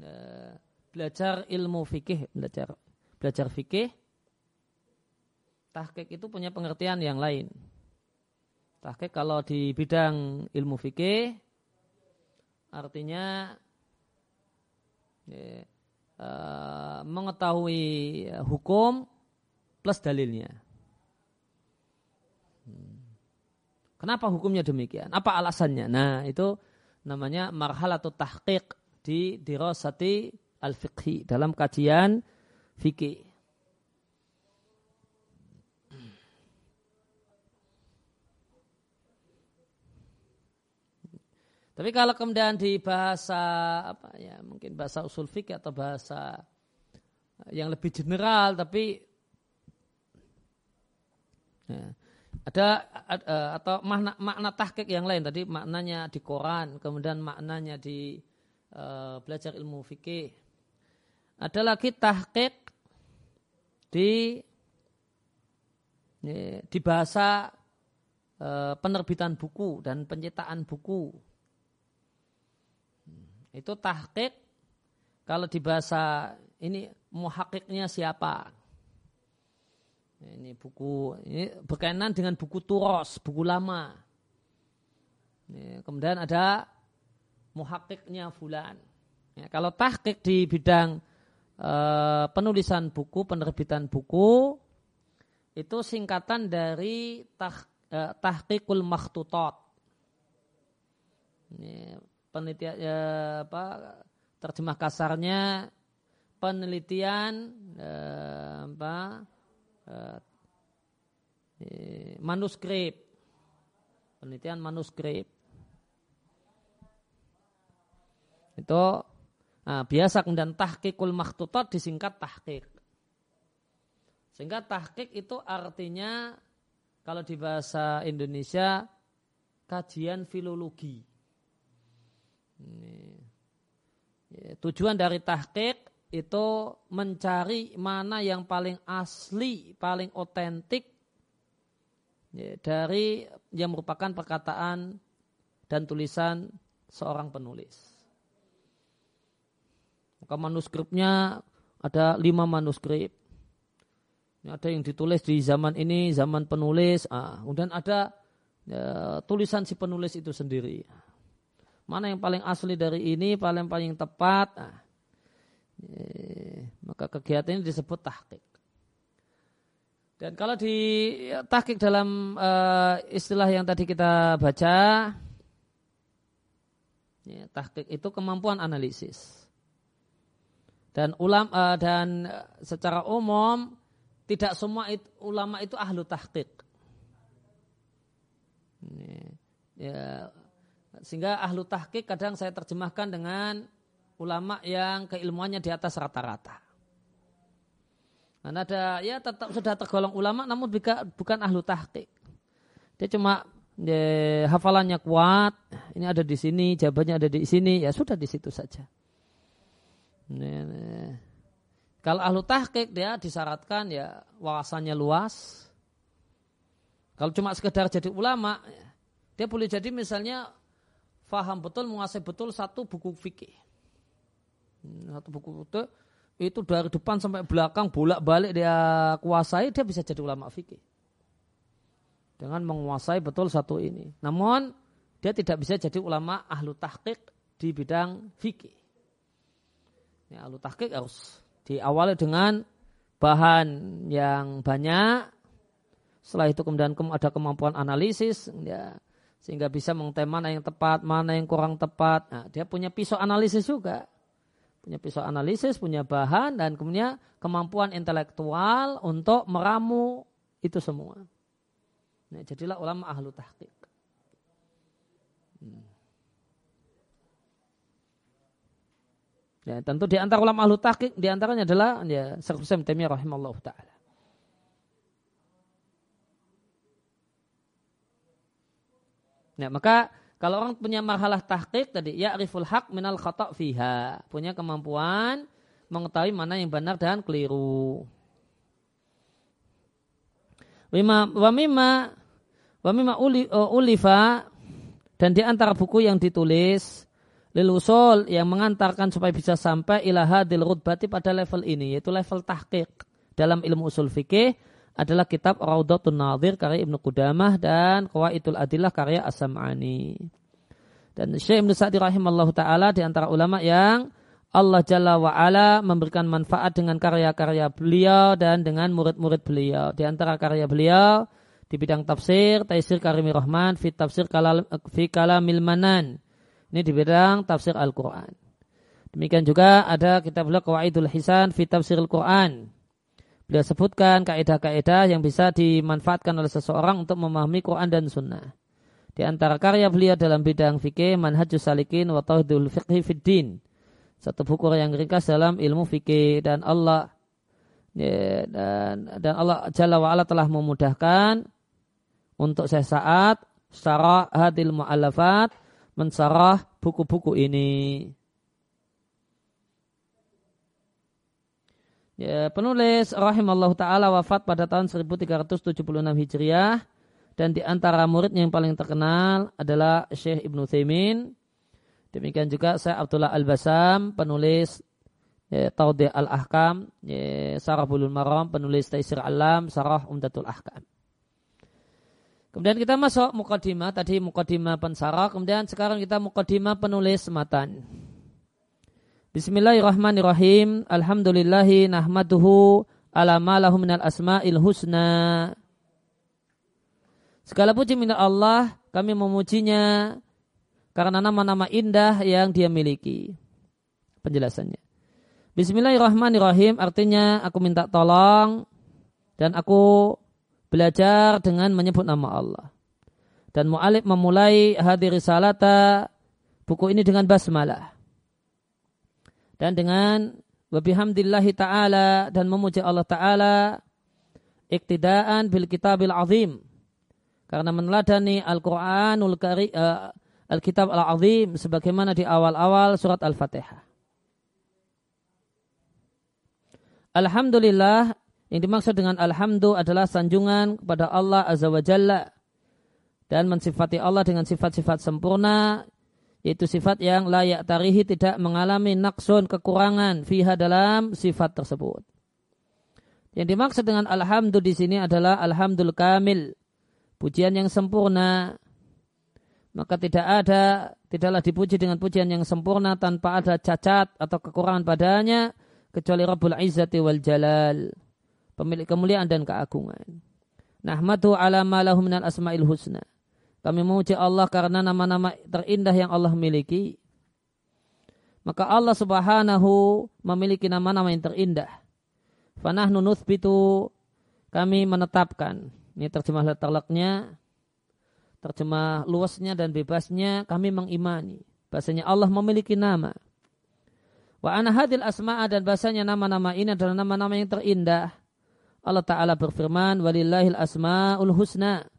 [SPEAKER 1] uh, belajar ilmu fikih, belajar belajar fikih, tahqiq itu punya pengertian yang lain. Tahqiq kalau di bidang ilmu fikih artinya ya, uh, mengetahui hukum plus dalilnya. Hmm. Kenapa hukumnya demikian? Apa alasannya? Nah, itu namanya marhalatul tahqiq di dirasati al-fiqhi dalam kajian fikih. Tapi kalau kemudian di bahasa apa ya mungkin bahasa usul fikih atau bahasa yang lebih general tapi ya, ada atau makna makna tahqiq yang lain. Tadi maknanya di Quran kemudian maknanya di uh, belajar ilmu fikih ada lagi tahqiq di ya, di bahasa uh, penerbitan buku dan penciptaan buku itu tahqiq kalau di bahasa ini muhakiknya siapa? Ini buku ini berkaitan dengan buku Turos, buku lama. Ini, kemudian ada muhakiknya fulan. Ya, kalau tahqiq di bidang e, penulisan buku, penerbitan buku itu singkatan dari tah, e, tahqiqul makhtutot. Penelitian ya, apa terjemah kasarnya penelitian eh, apa eh, manuskrip. Penelitian manuskrip. Itu nah, biasa kemudian tahqiqul makhtutat disingkat tahqiq. Sehingga tahqiq itu artinya kalau di bahasa Indonesia kajian filologi ini. Ya, tujuan dari tahqiq itu mencari mana yang paling asli, paling otentik ya, dari yang merupakan perkataan dan tulisan seorang penulis. Maka manuskripnya ada lima manuskrip. Ada yang ditulis di zaman ini, zaman penulis. Ah, kemudian ada ya, tulisan si penulis itu sendiri mana yang paling asli dari ini, paling paling tepat. Nah, maka kegiatan ini disebut tahqiq. Dan kalau di ya, tahqiq dalam e, istilah yang tadi kita baca, ya, tahqiq itu kemampuan analisis. Dan ulam e, dan secara umum tidak semua it, ulama itu ahlu tahqiq. Ya sehingga ahlu tahqiq kadang saya terjemahkan dengan ulama yang keilmuannya di atas rata-rata. Dan ada ya tetap sudah tergolong ulama namun bukan ahlu tahqiq. Dia cuma ya, hafalannya kuat, ini ada di sini, jawabannya ada di sini, ya sudah di situ saja. Nah, nah. Kalau ahlu tahqiq dia disyaratkan ya wawasannya luas. Kalau cuma sekedar jadi ulama, dia boleh jadi misalnya faham betul, menguasai betul satu buku fikih. Hmm, satu buku itu itu dari depan sampai belakang bolak-balik dia kuasai, dia bisa jadi ulama fikih. Dengan menguasai betul satu ini. Namun dia tidak bisa jadi ulama ahlu tahqiq di bidang fikih. Ya, ahlu tahqiq harus diawali dengan bahan yang banyak. Setelah itu kemudian ada kemampuan analisis, ya, sehingga bisa mengetahui mana yang tepat, mana yang kurang tepat. Nah, dia punya pisau analisis juga. Punya pisau analisis, punya bahan, dan kemudian kemampuan intelektual untuk meramu itu semua. Nah, jadilah ulama ahlu tahqiq. Hmm. Ya, tentu di antara ulama ahlu tahqiq di antaranya adalah ya Syekh Husain Taimiyah rahimallahu taala. Nah, maka kalau orang punya marhalah tahqiq tadi ya ariful haq minal khata' fiha, punya kemampuan mengetahui mana yang benar dan keliru. Wima wa mimma wa mimma uli, uh, ulifa dan di antara buku yang ditulis lil usul yang mengantarkan supaya bisa sampai ilaha dil rutbati pada level ini yaitu level tahqiq dalam ilmu usul fikih adalah kitab Raudatun Nadir karya Ibnu Qudamah dan Qawaidul Adillah karya As-Sam'ani. Dan Syekh Ibnu Sa'di rahimallahu taala di antara ulama yang Allah Jalla wa ala memberikan manfaat dengan karya-karya beliau dan dengan murid-murid beliau. Di antara karya beliau di bidang tafsir, Taisir Karimi Rahman, fi tafsir kalal, fi kalamil manan ini di bidang tafsir Al-Quran. Demikian juga ada kitab beliau Qawaidul Hisan fi tafsir Al-Quran. Beliau sebutkan kaidah-kaidah yang bisa dimanfaatkan oleh seseorang untuk memahami Quran dan Sunnah. Di antara karya beliau dalam bidang fikih Manhajus Salikin wa Tauhidul Fiqhi Fiddin. Satu buku yang ringkas dalam ilmu fikih dan Allah ya, dan dan Allah Jalla wa ala telah memudahkan untuk saya saat secara hadil mu'alafat mensarah buku-buku ini. Ya, penulis rahimallahu taala wafat pada tahun 1376 Hijriah dan di antara muridnya yang paling terkenal adalah Syekh Ibnu Thaimin. Demikian juga Syekh Abdullah Al-Basam, penulis ya, Taudih Al-Ahkam, ya, Sarah Bulul Maram, penulis Taisir Alam, Sarah Umdatul Ahkam. Kemudian kita masuk mukadimah, tadi mukadimah pensarah, kemudian sekarang kita mukadimah penulis matan. Bismillahirrahmanirrahim. Alhamdulillahi nahmaduhu ala ma lahu minal asma'il husna. Segala puji milik Allah, kami memujinya karena nama-nama indah yang dia miliki. Penjelasannya. Bismillahirrahmanirrahim artinya aku minta tolong dan aku belajar dengan menyebut nama Allah. Dan mu'alif memulai hadir risalata buku ini dengan basmalah. Dan dengan wabihamdillahi ta'ala dan memuji Allah ta'ala iktidaan bil kitabil azim. Karena meneladani Al-Quranul Kari, uh, Al-Kitab Al-Azim sebagaimana di awal-awal surat Al-Fatihah. Alhamdulillah yang dimaksud dengan alhamdu adalah sanjungan kepada Allah Azza wa Jalla dan mensifati Allah dengan sifat-sifat sempurna yaitu sifat yang layak tarihi tidak mengalami naksun kekurangan fiha dalam sifat tersebut. Yang dimaksud dengan alhamdu di sini adalah alhamdul kamil, pujian yang sempurna. Maka tidak ada, tidaklah dipuji dengan pujian yang sempurna tanpa ada cacat atau kekurangan padanya kecuali Rabbul Izzati wal Jalal pemilik kemuliaan dan keagungan. Nahmatu ala ma minal asma'il husna. Kami memuji Allah karena nama-nama terindah yang Allah miliki. Maka Allah subhanahu memiliki nama-nama yang terindah. Fanahnu nuthbitu kami menetapkan. Ini terjemah letaknya. terjemah luasnya dan bebasnya kami mengimani bahasanya Allah memiliki nama wa ana hadil asma'a dan bahasanya nama-nama ini adalah nama-nama yang terindah Allah Ta'ala berfirman walillahil asma'ul husna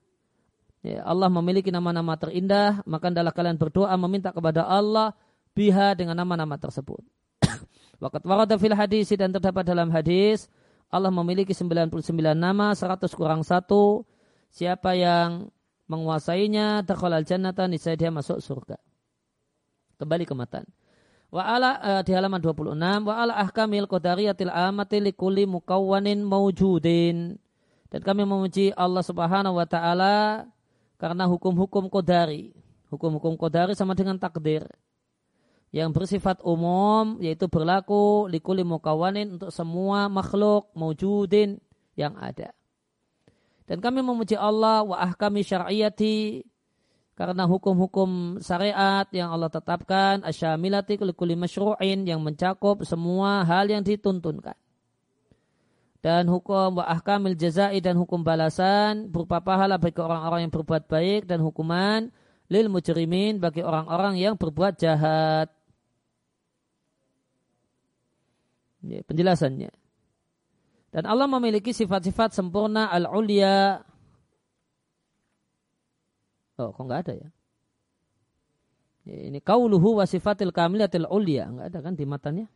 [SPEAKER 1] ya, Allah memiliki nama-nama terindah maka adalah kalian berdoa meminta kepada Allah biha dengan nama-nama tersebut Waqat warada fil hadis dan terdapat dalam hadis Allah memiliki 99 nama 100 kurang satu siapa yang menguasainya dakhalal jannata niscaya dia masuk surga. Kembali ke matan. Wa ala uh, di halaman 26 wa ala ahkamil qadariyatil amati likulli mukawwanin mawjudin. Dan kami memuji Allah Subhanahu wa taala karena hukum-hukum qadari. Hukum-hukum qadari sama dengan takdir. Yang bersifat umum yaitu berlaku likulli mukawwanin untuk semua makhluk mawjudin yang ada. Dan kami memuji Allah wa ahkami syar'iyati karena hukum-hukum syariat yang Allah tetapkan asyamilati kulli masyru'in yang mencakup semua hal yang dituntunkan. Dan hukum wa ahkamil jazai dan hukum balasan berupa pahala bagi orang-orang yang berbuat baik dan hukuman lil mujrimin bagi orang-orang yang berbuat jahat. Ya, penjelasannya. Dan Allah memiliki sifat-sifat sempurna al-ulia. Oh, kok nggak ada ya? ya ini kauluhu wa sifatil kamilatil ulia. Nggak ada kan di matanya?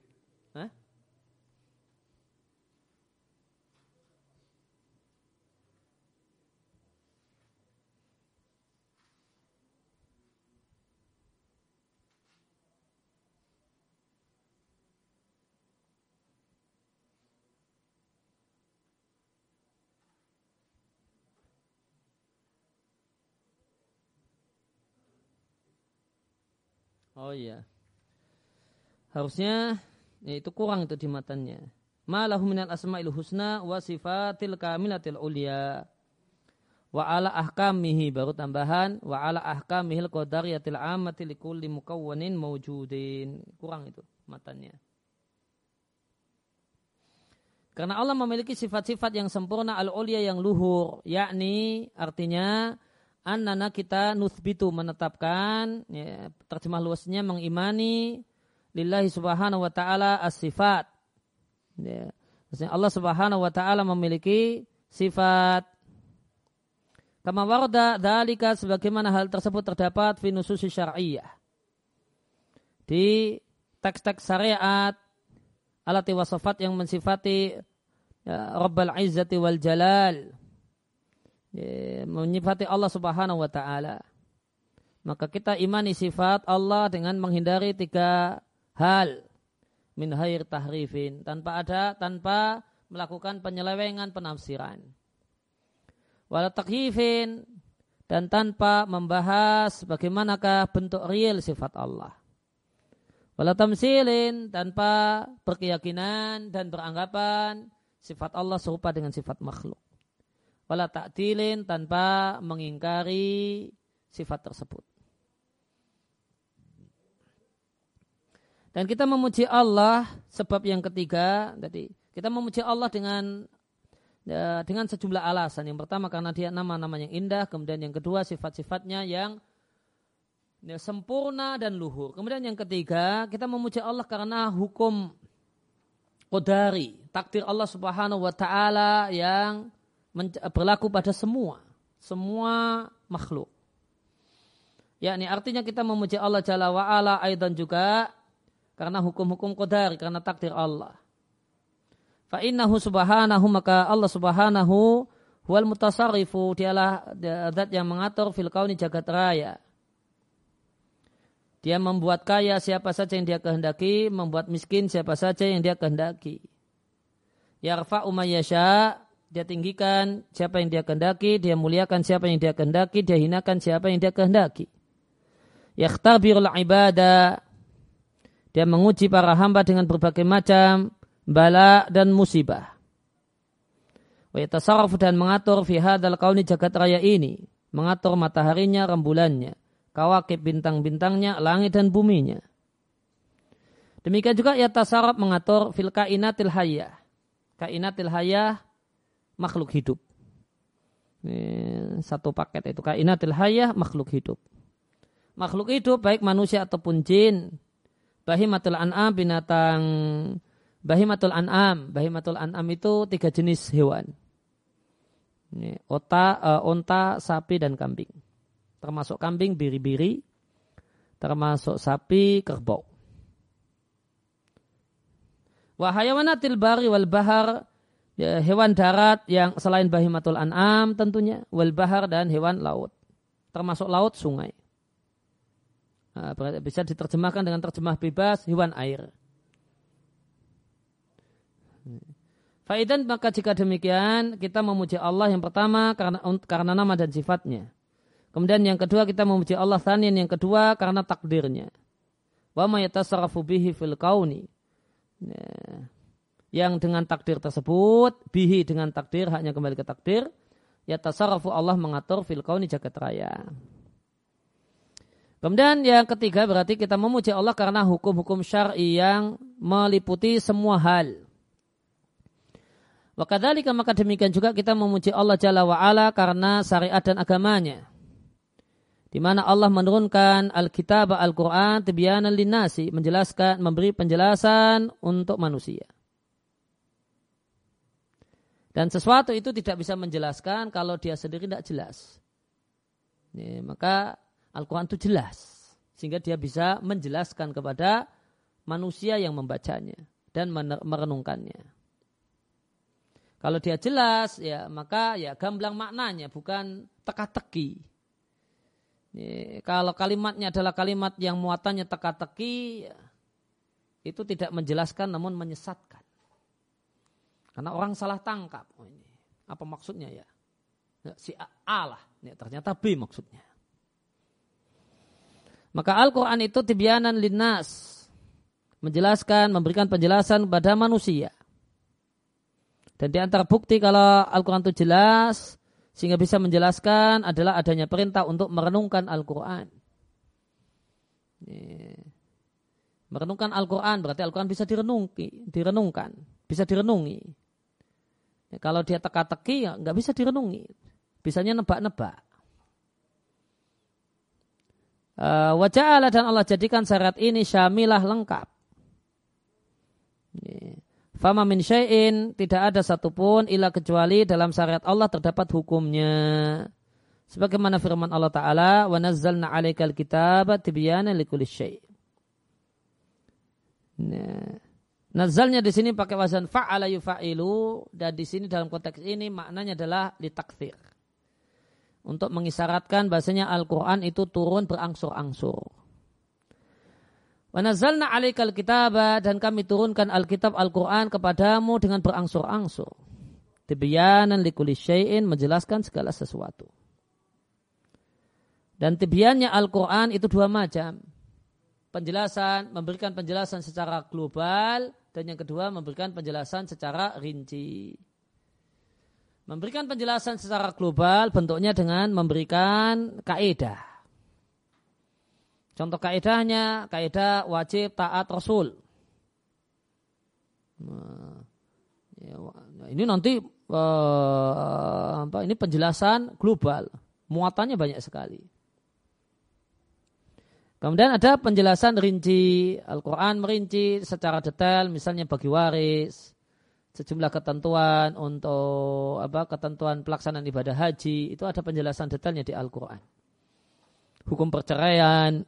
[SPEAKER 1] Oh iya. Harusnya ya itu kurang itu di matanya. Malahu minal asma'il husna wa sifatil kamilatil ulia. Wa ala ahkamihi baru tambahan wa ala ahkamihil qadariyatil amati likulli mukawwanin mawjudin. Kurang itu matanya. Karena Allah memiliki sifat-sifat yang sempurna al-ulia yang luhur, yakni artinya annana kita nuthbitu menetapkan ya, terjemah luasnya mengimani lillahi subhanahu wa ta'ala as-sifat. Ya. Maksudnya Allah subhanahu wa ta'ala memiliki sifat. Kama warda dalika sebagaimana hal tersebut terdapat fi nususi syar'iyyah. Di teks-teks syariat alati wasafat yang mensifati ya, Rabbal Izzati wal Jalal Menyifati Allah Subhanahu wa taala. Maka kita imani sifat Allah dengan menghindari tiga hal min hair tahrifin tanpa ada tanpa melakukan penyelewengan penafsiran. Wala takhifin dan tanpa membahas bagaimanakah bentuk real sifat Allah. Wala tamsilin tanpa berkeyakinan dan beranggapan sifat Allah serupa dengan sifat makhluk wala ta'tilin tanpa mengingkari sifat tersebut. Dan kita memuji Allah sebab yang ketiga tadi kita memuji Allah dengan ya, dengan sejumlah alasan. Yang pertama karena dia nama-nama yang indah, kemudian yang kedua sifat-sifatnya yang ya, sempurna dan luhur. Kemudian yang ketiga kita memuji Allah karena hukum kodari, takdir Allah Subhanahu wa taala yang berlaku pada semua, semua makhluk. Yakni artinya kita memuji Allah Jalla wa'ala aidan juga karena hukum-hukum qadar, karena takdir Allah. Fa innahu subhanahu maka Allah subhanahu huwal mutasarrifu dialah zat yang mengatur fil kauni jagat raya. Dia membuat kaya siapa saja yang dia kehendaki, membuat miskin siapa saja yang dia kehendaki. Yarfa'u mayyasha dia tinggikan siapa yang dia kehendaki, dia muliakan siapa yang dia kehendaki, dia hinakan siapa yang dia kehendaki. Yakhtabirul ibadah. Dia menguji para hamba dengan berbagai macam bala dan musibah. Wa dan mengatur fi hadzal kauni jagat raya ini, mengatur mataharinya, rembulannya, kawakib bintang-bintangnya, langit dan buminya. Demikian juga ya tasarruf mengatur fil kainatil hayyah. Kainatil hayyah makhluk hidup. Ini satu paket itu kainatil hayah makhluk hidup. Makhluk hidup baik manusia ataupun jin. Bahimatul an'am binatang bahimatul an'am. Bahimatul an'am itu tiga jenis hewan. Ini, ota, uh, onta, sapi dan kambing. Termasuk kambing biri-biri, termasuk sapi kerbau. Wahayawanatil bari wal bahar ya, hewan darat yang selain bahimatul an'am tentunya wal bahar dan hewan laut termasuk laut sungai nah, bisa diterjemahkan dengan terjemah bebas hewan air Faidan maka jika demikian kita memuji Allah yang pertama karena karena nama dan sifatnya. Kemudian yang kedua kita memuji Allah thanin yang kedua karena takdirnya. Wa ma bihi fil kauni. Ya yang dengan takdir tersebut bihi dengan takdir hanya kembali ke takdir ya tasarrufu Allah mengatur fil kauni jagat raya. Kemudian yang ketiga berarti kita memuji Allah karena hukum-hukum syar'i yang meliputi semua hal. Wakadhalika maka demikian juga kita memuji Allah Jalla wa'ala karena syariat dan agamanya. Di mana Allah menurunkan Alkitab Al-Quran tibyanan linasi, menjelaskan, memberi penjelasan untuk manusia. Dan sesuatu itu tidak bisa menjelaskan kalau dia sendiri tidak jelas. Ini, maka Al-Quran itu jelas. Sehingga dia bisa menjelaskan kepada manusia yang membacanya dan merenungkannya. Kalau dia jelas, ya maka ya gamblang maknanya, bukan teka-teki. kalau kalimatnya adalah kalimat yang muatannya teka-teki, ya, itu tidak menjelaskan namun menyesatkan. Karena orang salah tangkap. Oh ini apa maksudnya ya? ya si A lah. Ya, ternyata B maksudnya. Maka Al-Quran itu tibianan linnas. Menjelaskan, memberikan penjelasan kepada manusia. Dan di antara bukti kalau Al-Quran itu jelas, sehingga bisa menjelaskan adalah adanya perintah untuk merenungkan Al-Quran. Merenungkan Al-Quran berarti Al-Quran bisa direnungi, direnungkan, bisa direnungi. Ya, kalau dia teka-teki ya nggak bisa direnungi. Bisanya nebak-nebak. Uh, wajah Allah dan Allah jadikan syarat ini syamilah lengkap. Fama min syai'in tidak ada satupun ila kecuali dalam syariat Allah terdapat hukumnya. Sebagaimana firman Allah Ta'ala, wa nazzalna alaikal kitab tibyana likulli syai'. Nah. Nazalnya di sini pakai wazan fa'ala yufa'ilu dan di sini dalam konteks ini maknanya adalah litakfir. Untuk mengisyaratkan bahasanya Al-Quran itu turun berangsur-angsur. Wa nazalna alaikal kitaba dan kami turunkan Alkitab Al-Quran kepadamu dengan berangsur-angsur. Tibyanan likuli syai'in menjelaskan segala sesuatu. Dan tibyannya Al-Quran itu dua macam. Penjelasan, memberikan penjelasan secara global dan yang kedua memberikan penjelasan secara rinci. Memberikan penjelasan secara global bentuknya dengan memberikan kaidah. Contoh kaidahnya, kaidah wajib taat Rasul. Nah, ya, ini nanti uh, apa ini penjelasan global, muatannya banyak sekali. Kemudian ada penjelasan rinci, Al-Quran merinci secara detail, misalnya bagi waris, sejumlah ketentuan untuk apa ketentuan pelaksanaan ibadah haji, itu ada penjelasan detailnya di Al-Quran. Hukum perceraian,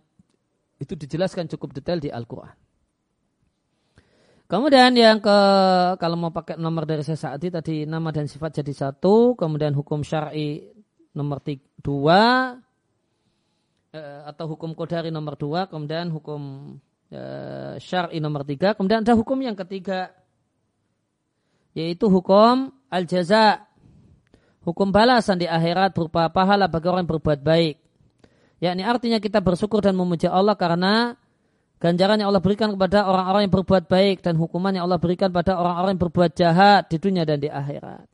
[SPEAKER 1] itu dijelaskan cukup detail di Al-Quran. Kemudian yang ke kalau mau pakai nomor dari saya saat ini tadi nama dan sifat jadi satu, kemudian hukum syar'i nomor tiga, dua, atau hukum kodari nomor dua, kemudian hukum uh, syar'i nomor tiga, kemudian ada hukum yang ketiga, yaitu hukum al-jaza, hukum balasan di akhirat berupa pahala bagi orang yang berbuat baik. Yakni artinya kita bersyukur dan memuji Allah karena ganjaran yang Allah berikan kepada orang-orang yang berbuat baik dan hukuman yang Allah berikan pada orang-orang yang berbuat jahat di dunia dan di akhirat.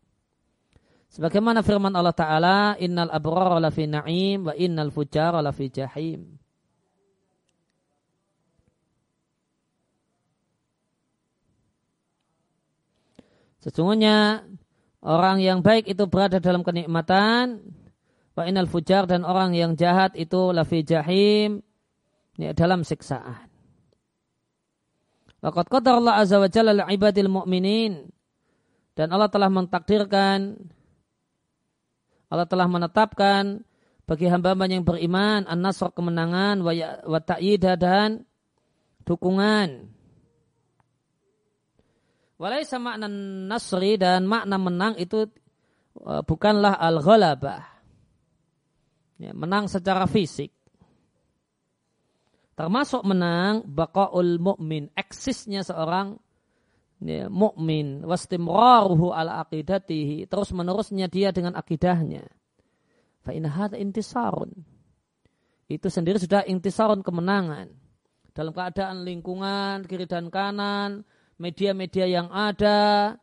[SPEAKER 1] Sebagaimana firman Allah Ta'ala, Innal abrar lafi na'im wa innal fujar lafi jahim. Sesungguhnya orang yang baik itu berada dalam kenikmatan wa inal fujar dan orang yang jahat itu lafi jahim ya, dalam siksaan. Waqad qadar Allah azza wa jalla ibadil mu'minin dan Allah telah mentakdirkan Allah telah menetapkan bagi hamba-hamba yang beriman an-nasr kemenangan wa, ya, wa dan dukungan Walaysa makna nasri dan makna menang itu uh, bukanlah al-ghalabah. Ya, menang secara fisik. Termasuk menang baqaul mu'min, eksisnya seorang ya, mukmin, wastimraruhu ala aqidatihi, terus menerusnya dia dengan akidahnya. Fa inna intisarun. Itu sendiri sudah intisarun kemenangan. Dalam keadaan lingkungan kiri dan kanan, media-media yang ada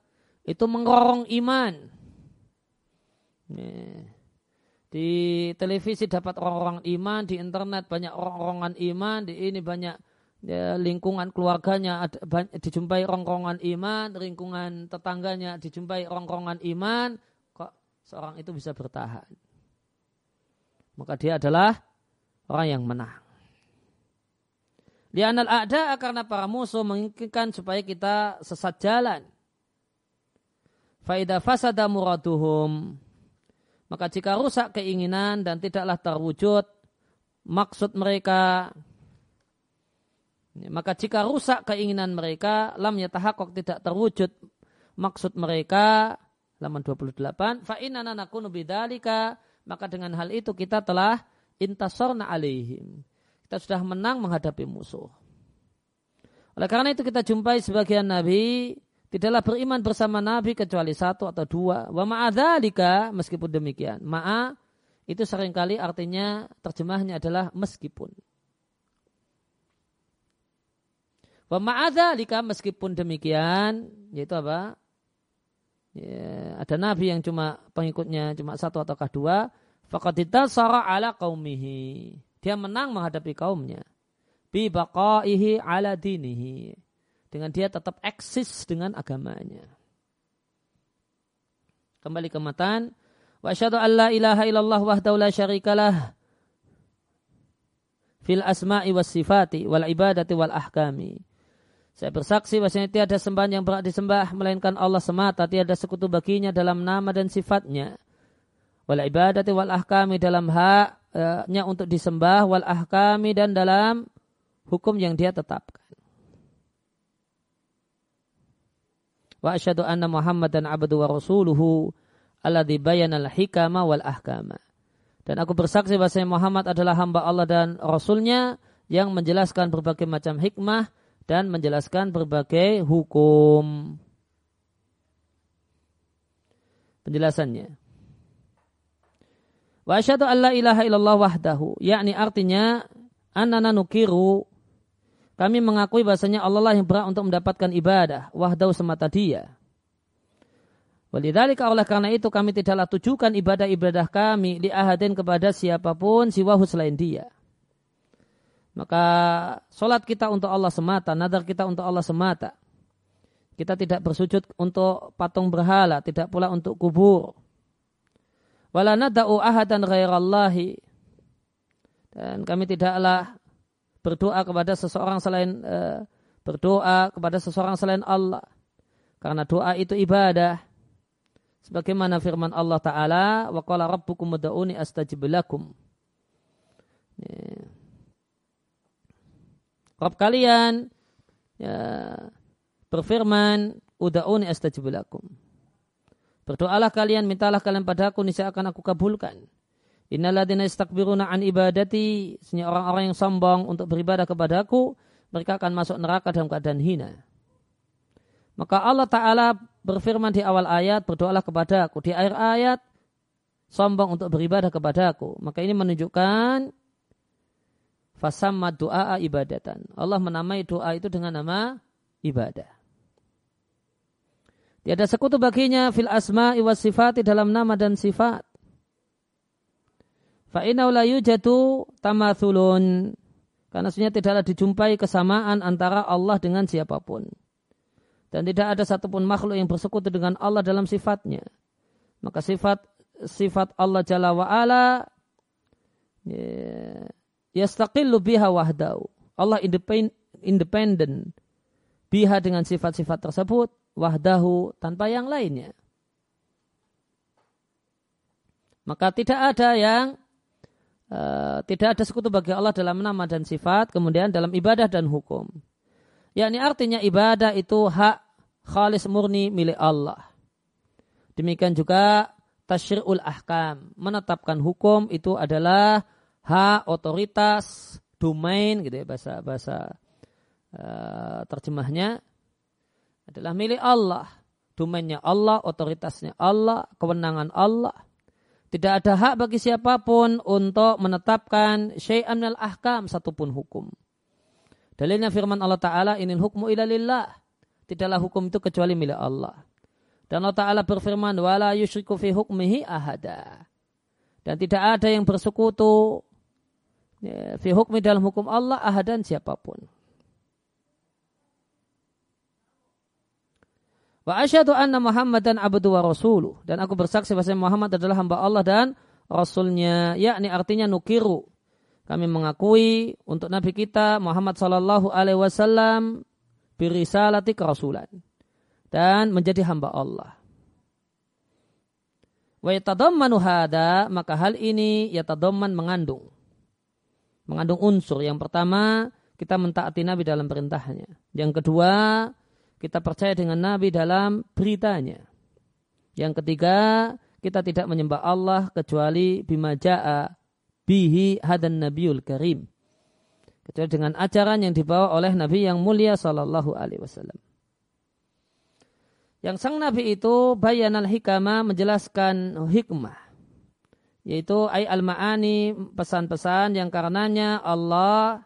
[SPEAKER 1] itu mengorong iman. Di televisi dapat orang-orang iman, di internet banyak orang-orangan iman, di ini banyak ya, lingkungan keluarganya ada, dijumpai orang-orangan iman, lingkungan tetangganya dijumpai orang-orangan iman, kok seorang itu bisa bertahan. Maka dia adalah orang yang menang. Lianal ada karena para musuh menginginkan supaya kita sesat jalan. Faidah fasada muraduhum. Maka jika rusak keinginan dan tidaklah terwujud maksud mereka. Maka jika rusak keinginan mereka, lam yatahakok tidak terwujud maksud mereka. Laman 28. Fa'inana nakunu bidalika. Maka dengan hal itu kita telah intasorna alaihim kita sudah menang menghadapi musuh. Oleh karena itu kita jumpai sebagian nabi tidaklah beriman bersama nabi kecuali satu atau dua. Wa ma'adzalika meskipun demikian. Ma'a itu sering kali artinya terjemahnya adalah meskipun. Wa ma'adzalika meskipun demikian yaitu apa? Ya, ada nabi yang cuma pengikutnya cuma satu ataukah dua. Fakadita sara ala kaumihi dia menang menghadapi kaumnya. Bi baqaihi ala dinihi. Dengan dia tetap eksis dengan agamanya. Kembali ke matan. Wa asyhadu an la ilaha illallah wahdahu la syarikalah fil asma'i was sifati wal ibadati wal ahkami. Saya bersaksi bahwasanya tiada sembahan yang berhak disembah melainkan Allah semata, tiada sekutu baginya dalam nama dan sifatnya. Wal ibadati wal ahkami dalam hak nya untuk disembah wal ahkami dan dalam hukum yang dia tetapkan. Wa asyhadu anna Muhammadan abdu wa rasuluhu alladzi bayyana al-hikama wal ahkama. Dan aku bersaksi bahwa Muhammad adalah hamba Allah dan Rasulnya yang menjelaskan berbagai macam hikmah dan menjelaskan berbagai hukum. Penjelasannya. Wa asyhadu an la ilaha illallah wahdahu, yakni artinya annana nukiru kami mengakui bahasanya Allah lah yang berhak untuk mendapatkan ibadah, wahdahu semata dia. Walidhalika oleh karena itu kami tidaklah tujukan ibadah-ibadah kami li ahadin kepada siapa pun siwahu selain dia. Maka solat kita untuk Allah semata, nadar kita untuk Allah semata. Kita tidak bersujud untuk patung berhala, tidak pula untuk kubur. Ahadan ghairallahi. Dan kami tidaklah berdoa kepada seseorang selain uh, berdoa kepada seseorang selain Allah. Karena doa itu ibadah. Sebagaimana firman Allah Ta'ala, rabbukum ud'uni astajib lakum. Rabb kalian ya, berfirman, ud'uni astajib lakum. Berdoalah kalian, mintalah kalian padaku, niscaya akan aku kabulkan. Innaladina istakbiruna an ibadati. Sesungguhnya orang-orang yang sombong untuk beribadah kepadaku, mereka akan masuk neraka dalam keadaan hina. Maka Allah Ta'ala berfirman di awal ayat, berdoalah kepadaku. Di akhir ayat, sombong untuk beribadah kepadaku. Maka ini menunjukkan fasamma doa ibadatan. Allah menamai doa itu dengan nama ibadah. Tiada sekutu baginya fil asma iwas sifati dalam nama dan sifat. Fa'inau la yujadu tamathulun. Karena sebenarnya tidaklah dijumpai kesamaan antara Allah dengan siapa pun. Dan tidak ada satupun makhluk yang bersekutu dengan Allah dalam sifatnya. Maka sifat sifat Allah Jalla wa ala ya, yastaqillu biha wahdahu. Allah independen biha dengan sifat-sifat tersebut wahdahu tanpa yang lainnya. Maka tidak ada yang uh, tidak ada sekutu bagi Allah dalam nama dan sifat, kemudian dalam ibadah dan hukum. Yakni artinya ibadah itu hak khalis murni milik Allah. Demikian juga tasyri'ul ahkam, menetapkan hukum itu adalah hak otoritas domain gitu ya bahasa bahasa uh, terjemahnya adalah milik Allah. Domainnya Allah, otoritasnya Allah, kewenangan Allah. Tidak ada hak bagi siapa pun untuk menetapkan syai'an minal ahkam satupun hukum. Dalilnya firman Allah Ta'ala, inil hukmu ila lillah. Tidaklah hukum itu kecuali milik Allah. Dan Allah Ta'ala berfirman, wala yushriku fi hukmihi ahada. Dan tidak ada yang bersekutu fi hukmi dalam hukum Allah ahadan siapa pun. Wa asyhadu anna Muhammadan abdu wa rasuluh. Dan aku bersaksi bahwa Muhammad adalah hamba Allah dan Rasulnya. Yakni artinya nukiru. Kami mengakui untuk Nabi kita Muhammad Sallallahu Alaihi Wasallam birisalati kerasulan dan menjadi hamba Allah. Wa yatadammanu hada maka hal ini yatadamman mengandung mengandung unsur. Yang pertama, kita mentaati Nabi dalam perintahnya. Yang kedua, kita percaya dengan Nabi dalam beritanya. Yang ketiga, kita tidak menyembah Allah kecuali bima ja'a bihi hadan nabiul karim. Kecuali dengan ajaran yang dibawa oleh Nabi yang mulia sallallahu alaihi wasallam. Yang sang Nabi itu bayanal hikama menjelaskan hikmah. Yaitu ay al-ma'ani pesan-pesan yang karenanya Allah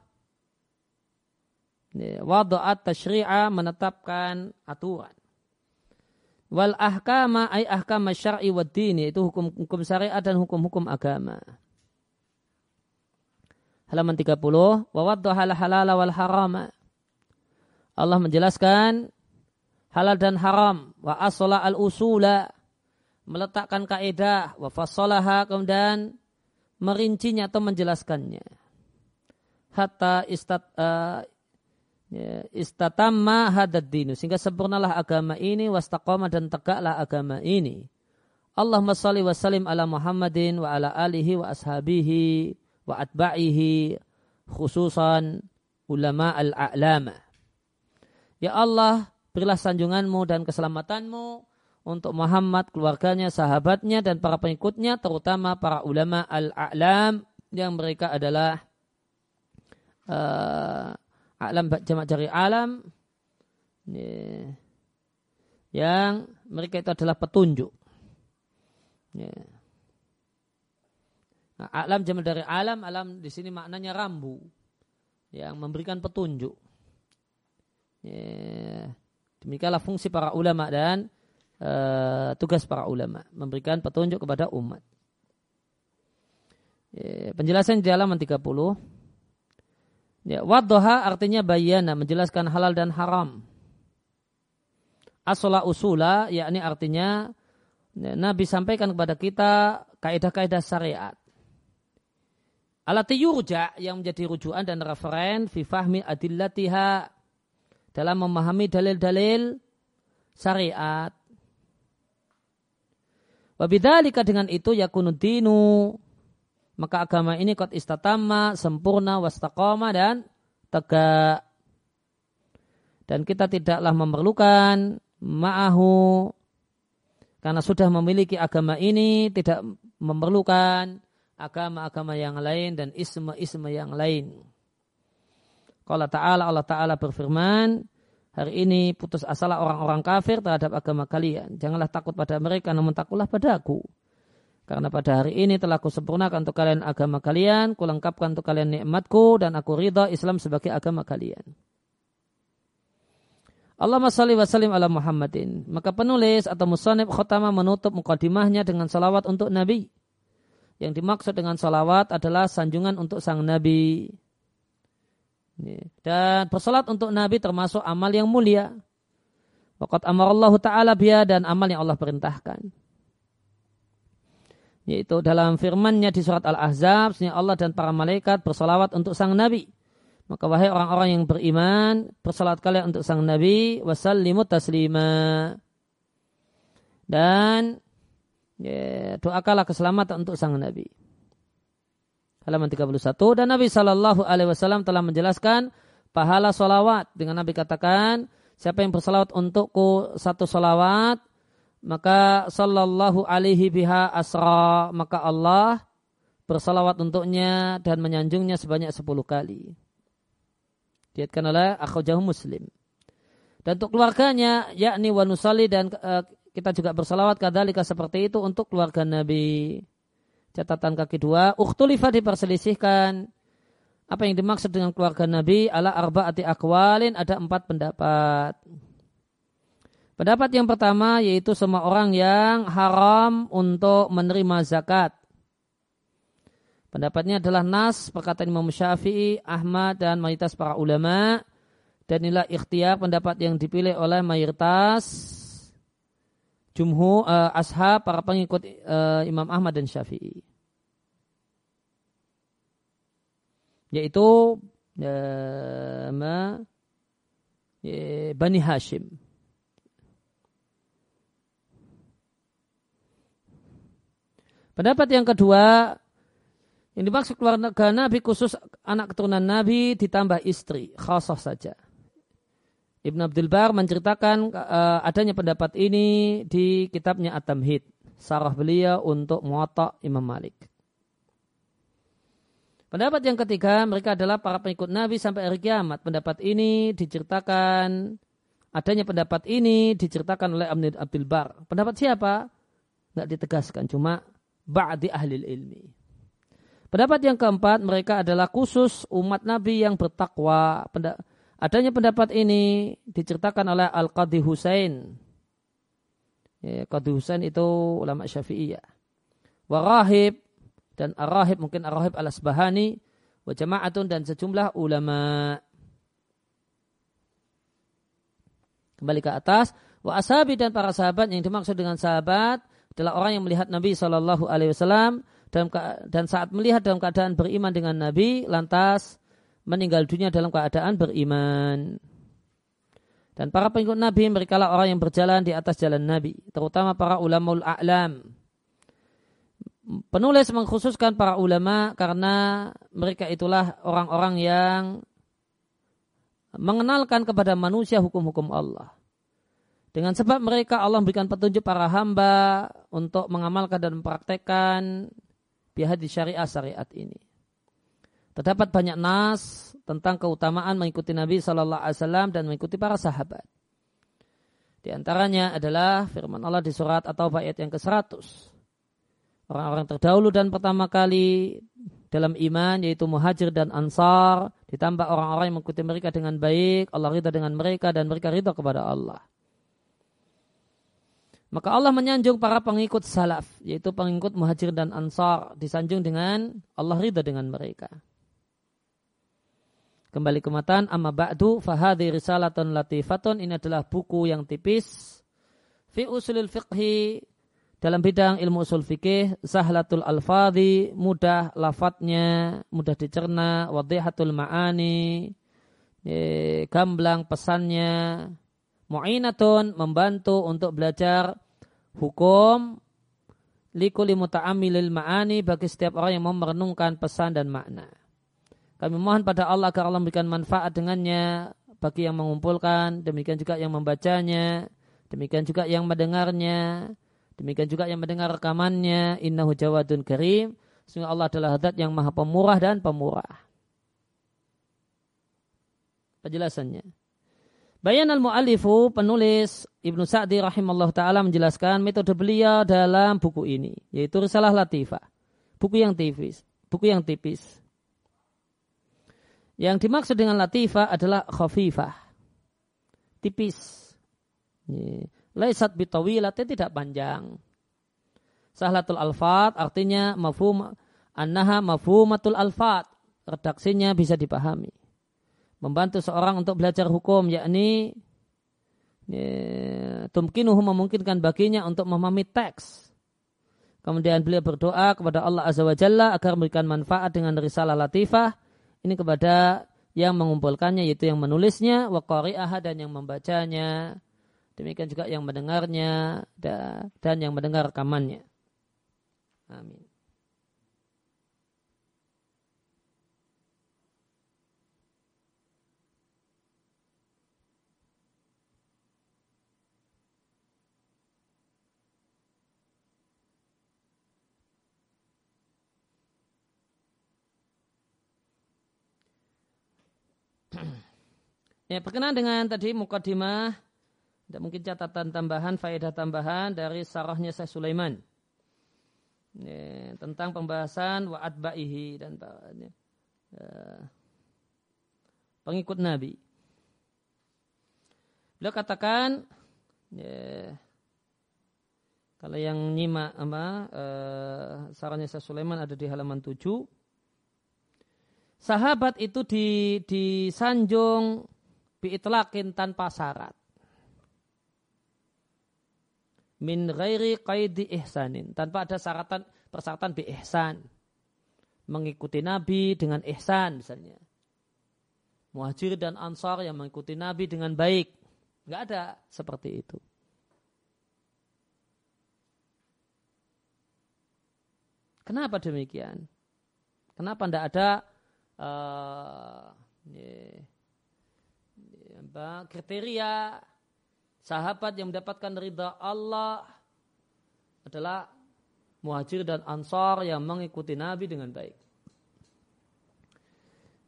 [SPEAKER 1] wadu'at tashri'a menetapkan aturan. Wal ahkama ay ahkama syar'i wa dini itu hukum-hukum syariat dan hukum-hukum agama. Halaman 30 wa waddaha halala wal harama. Allah menjelaskan halal dan haram wa asla al usula meletakkan kaidah wa fassalaha kemudian merincinya atau menjelaskannya. Hatta istat uh, istatamma hadad dinu. Sehingga sempurnalah agama ini wastaqama dan tegaklah agama ini. Allahumma salli wa sallim ala Muhammadin wa ala alihi wa ashabihi wa atba'ihi khususan ulama al-a'lama. Ya Allah berilah sanjunganmu dan keselamatanmu untuk Muhammad, keluarganya, sahabatnya, dan para pengikutnya, terutama para ulama al-a'lam yang mereka adalah uh, alam jamak jari alam ya, yang mereka itu adalah petunjuk. Ya. Nah, alam jamak dari alam, alam di sini maknanya rambu yang memberikan petunjuk. Ya. Demikianlah fungsi para ulama dan uh, tugas para ulama memberikan petunjuk kepada umat. Ya, penjelasan di halaman 30 Ya, waddoha artinya bayana, menjelaskan halal dan haram. Asola usula, yakni artinya ya, Nabi sampaikan kepada kita kaidah-kaidah syariat. Alati yurja yang menjadi rujukan dan referen fi fahmi adillatiha dalam memahami dalil-dalil syariat. Wabidalika dengan itu yakunudinu maka agama ini kot istatama, sempurna, wastaqama dan tegak. Dan kita tidaklah memerlukan ma'ahu karena sudah memiliki agama ini tidak memerlukan agama-agama yang lain dan isme-isme yang lain. Kalau Ta'ala Allah Ta'ala berfirman, hari ini putus asalah orang-orang kafir terhadap agama kalian. Janganlah takut pada mereka, namun takutlah padaku. Karena pada hari ini telah kusempurnakan untuk kalian agama kalian, kulengkapkan untuk kalian nikmatku, dan aku ridha Islam sebagai agama kalian. Allahumma salli wa sallim ala Muhammadin. Maka penulis atau musanib khotama menutup mukadimahnya dengan salawat untuk Nabi. Yang dimaksud dengan salawat adalah sanjungan untuk sang Nabi. Dan bersalat untuk Nabi termasuk amal yang mulia. Waqat amarallahu ta'ala biya dan amal yang Allah perintahkan. yaitu dalam firman-Nya di surat Al-Ahzab, Allah dan para malaikat bersolawat untuk sang Nabi. Maka wahai orang-orang yang beriman, bersalat kalian untuk sang Nabi, wasallimu taslima. Dan ya, doakanlah keselamatan untuk sang Nabi. Halaman 31 dan Nabi Shallallahu Alaihi Wasallam telah menjelaskan pahala solawat dengan Nabi katakan siapa yang bersalawat untukku satu solawat maka Sallallahu Alaihi biha asra maka Allah bersalawat untuknya dan menyanjungnya sebanyak sepuluh kali. Diatkan oleh Akhrajahu Muslim. Dan untuk keluarganya, yakni wa nusali dan uh, kita juga bersalawat kadalika seperti itu untuk keluarga Nabi. Catatan kaki dua, ukhtulifa diperselisihkan. Apa yang dimaksud dengan keluarga Nabi ala arba'ati akwalin ada empat pendapat. Pendapat yang pertama yaitu semua orang yang haram untuk menerima zakat. Pendapatnya adalah nas perkataan Imam Syafi'i, Ahmad dan mayoritas para ulama dan inilah ikhtiar pendapat yang dipilih oleh mayoritas jumhur uh, ashab para pengikut uh, Imam Ahmad dan Syafi'i. Yaitu uh, ma, uh, Bani Hashim. Pendapat yang kedua yang dimaksud keluarga Nabi khusus anak keturunan Nabi ditambah istri, khasah saja. Ibn Abdul Bar menceritakan uh, adanya pendapat ini di kitabnya At-Tamhid, sarah beliau untuk muwatta Imam Malik. Pendapat yang ketiga, mereka adalah para pengikut Nabi sampai hari kiamat. Pendapat ini diceritakan, adanya pendapat ini diceritakan oleh Ibn Abdul Bar. Pendapat siapa? Nggak ditegaskan, cuma ba'di ahli ilmi. Pendapat yang keempat, mereka adalah khusus umat Nabi yang bertakwa. Adanya pendapat ini diceritakan oleh Al-Qadhi Husain. Ya, Qadhi Husain itu ulama syafi'iyah. Warahib dan Ar-Rahib mungkin Ar-Rahib al-Asbahani. Wa jama'atun dan sejumlah ulama. Kembali ke atas. Wa ashabi dan para sahabat yang dimaksud dengan sahabat adalah orang yang melihat Nabi Shallallahu Alaihi Wasallam dan saat melihat dalam keadaan beriman dengan Nabi lantas meninggal dunia dalam keadaan beriman. Dan para pengikut Nabi mereka lah orang yang berjalan di atas jalan Nabi, terutama para ulamaul a'lam. Penulis mengkhususkan para ulama karena mereka itulah orang-orang yang mengenalkan kepada manusia hukum-hukum Allah. Dengan sebab mereka Allah memberikan petunjuk para hamba untuk mengamalkan dan mempraktekkan di syariah syariat ini. Terdapat banyak nas tentang keutamaan mengikuti Nabi Shallallahu Alaihi Wasallam dan mengikuti para sahabat. Di antaranya adalah firman Allah di surat atau ayat yang ke-100. Orang-orang terdahulu dan pertama kali dalam iman yaitu muhajir dan ansar ditambah orang-orang yang mengikuti mereka dengan baik Allah ridha dengan mereka dan mereka ridha kepada Allah maka Allah menyanjung para pengikut salaf, yaitu pengikut muhajir dan ansar, disanjung dengan Allah ridha dengan mereka. Kembali ke matan, amma ba'du fahadi risalatun latifatun, ini adalah buku yang tipis. Fi usulil fiqhi, dalam bidang ilmu usul fikih, sahlatul alfadhi, mudah lafadznya, mudah dicerna, wadihatul ma'ani, gamblang pesannya, mu'inatun membantu untuk belajar hukum. Likuli muta'amilil ma'ani bagi setiap orang yang mau pesan dan makna. Kami mohon pada Allah agar Allah memberikan manfaat dengannya bagi yang mengumpulkan, demikian juga yang membacanya, demikian juga yang mendengarnya, demikian juga yang mendengar rekamannya. Innahu jawadun karim. Sehingga Allah adalah hadat yang maha pemurah dan pemurah. Penjelasannya. Bayan al-mu'alifu penulis Ibnu Sa'di rahimahullah ta'ala menjelaskan metode beliau dalam buku ini. Yaitu Risalah Latifah. Buku yang tipis. Buku yang tipis. Yang dimaksud dengan Latifah adalah khafifah. Tipis. Laisat bitawilat tidak panjang. Sahlatul alfat artinya mafhum annaha mafhumatul alfat. Redaksinya bisa dipahami membantu seorang untuk belajar hukum yakni ya, tumkinuhu memungkinkan baginya untuk memahami teks Kemudian beliau berdoa kepada Allah Azza wa Jalla agar memberikan manfaat dengan risalah latifah ini kepada yang mengumpulkannya yaitu yang menulisnya wa qari'aha dan yang membacanya demikian juga yang mendengarnya dan yang mendengar rekamannya. Amin. Ya, berkenaan dengan tadi mukadimah, tidak mungkin catatan tambahan, faedah tambahan dari sarahnya Syekh Sulaiman. Ya, tentang pembahasan wa'ad ba'ihi dan ya, pengikut Nabi. Beliau katakan, ya, kalau yang nyimak apa, uh, sarannya Syekh Sulaiman ada di halaman 7. Sahabat itu di, disanjung biitlakin tanpa syarat. Min ghairi qaidi ihsanin. Tanpa ada syaratan, persyaratan bi ihsan. Mengikuti Nabi dengan ihsan misalnya. Muhajir dan ansar yang mengikuti Nabi dengan baik. Enggak ada seperti itu. Kenapa demikian? Kenapa tidak ada uh, yeah, kriteria sahabat yang mendapatkan ridha Allah adalah muhajir dan ansar yang mengikuti Nabi dengan baik.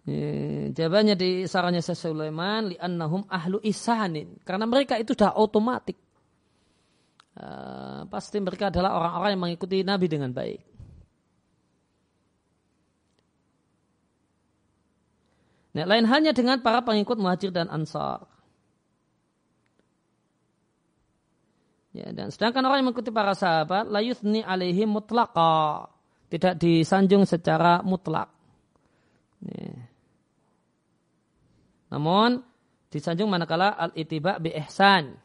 [SPEAKER 1] Ini, jawabannya di sarannya Syekh Sulaiman li'annahum ahlu isanin karena mereka itu sudah otomatik. Uh, pasti mereka adalah orang-orang yang mengikuti Nabi dengan baik. Nah, lain hanya dengan para pengikut muhajir dan ansar. Ya, dan sedangkan orang yang mengikuti para sahabat, layuthni alaihi mutlaqa. Tidak disanjung secara mutlak. Ya. Namun, disanjung manakala al-itiba bi ihsan.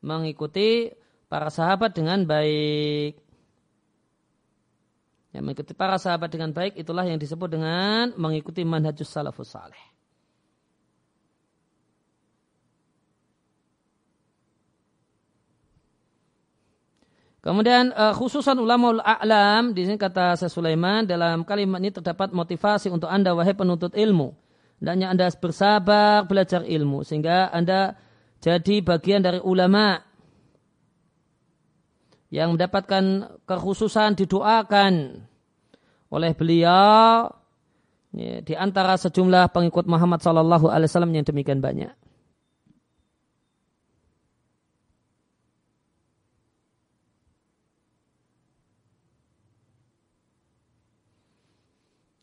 [SPEAKER 1] Mengikuti para sahabat dengan baik. Yang mengikuti para sahabat dengan baik itulah yang disebut dengan mengikuti manhajus salafus saleh. Kemudian uh, khususan ulama a'lam di sini kata saya Sulaiman dalam kalimat ini terdapat motivasi untuk Anda wahai penuntut ilmu. Hendaknya Anda bersabar belajar ilmu sehingga Anda jadi bagian dari ulama yang mendapatkan kekhususan didoakan oleh beliau ya, di antara sejumlah pengikut Muhammad Sallallahu Alaihi Wasallam yang demikian banyak.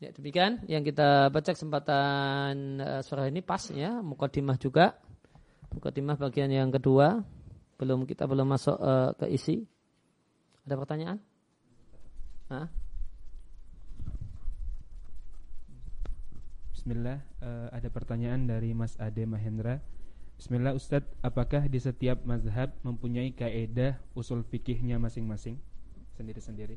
[SPEAKER 1] Ya, demikian yang kita baca kesempatan uh, surah ini pas ya, mukadimah juga. Mukadimah bagian yang kedua. Belum kita belum masuk uh, ke isi. Ada pertanyaan? Hah?
[SPEAKER 2] Bismillah, uh, ada pertanyaan dari Mas Ade Mahendra. Bismillah Ustadz, apakah di setiap mazhab mempunyai kaedah usul fikihnya masing-masing sendiri-sendiri?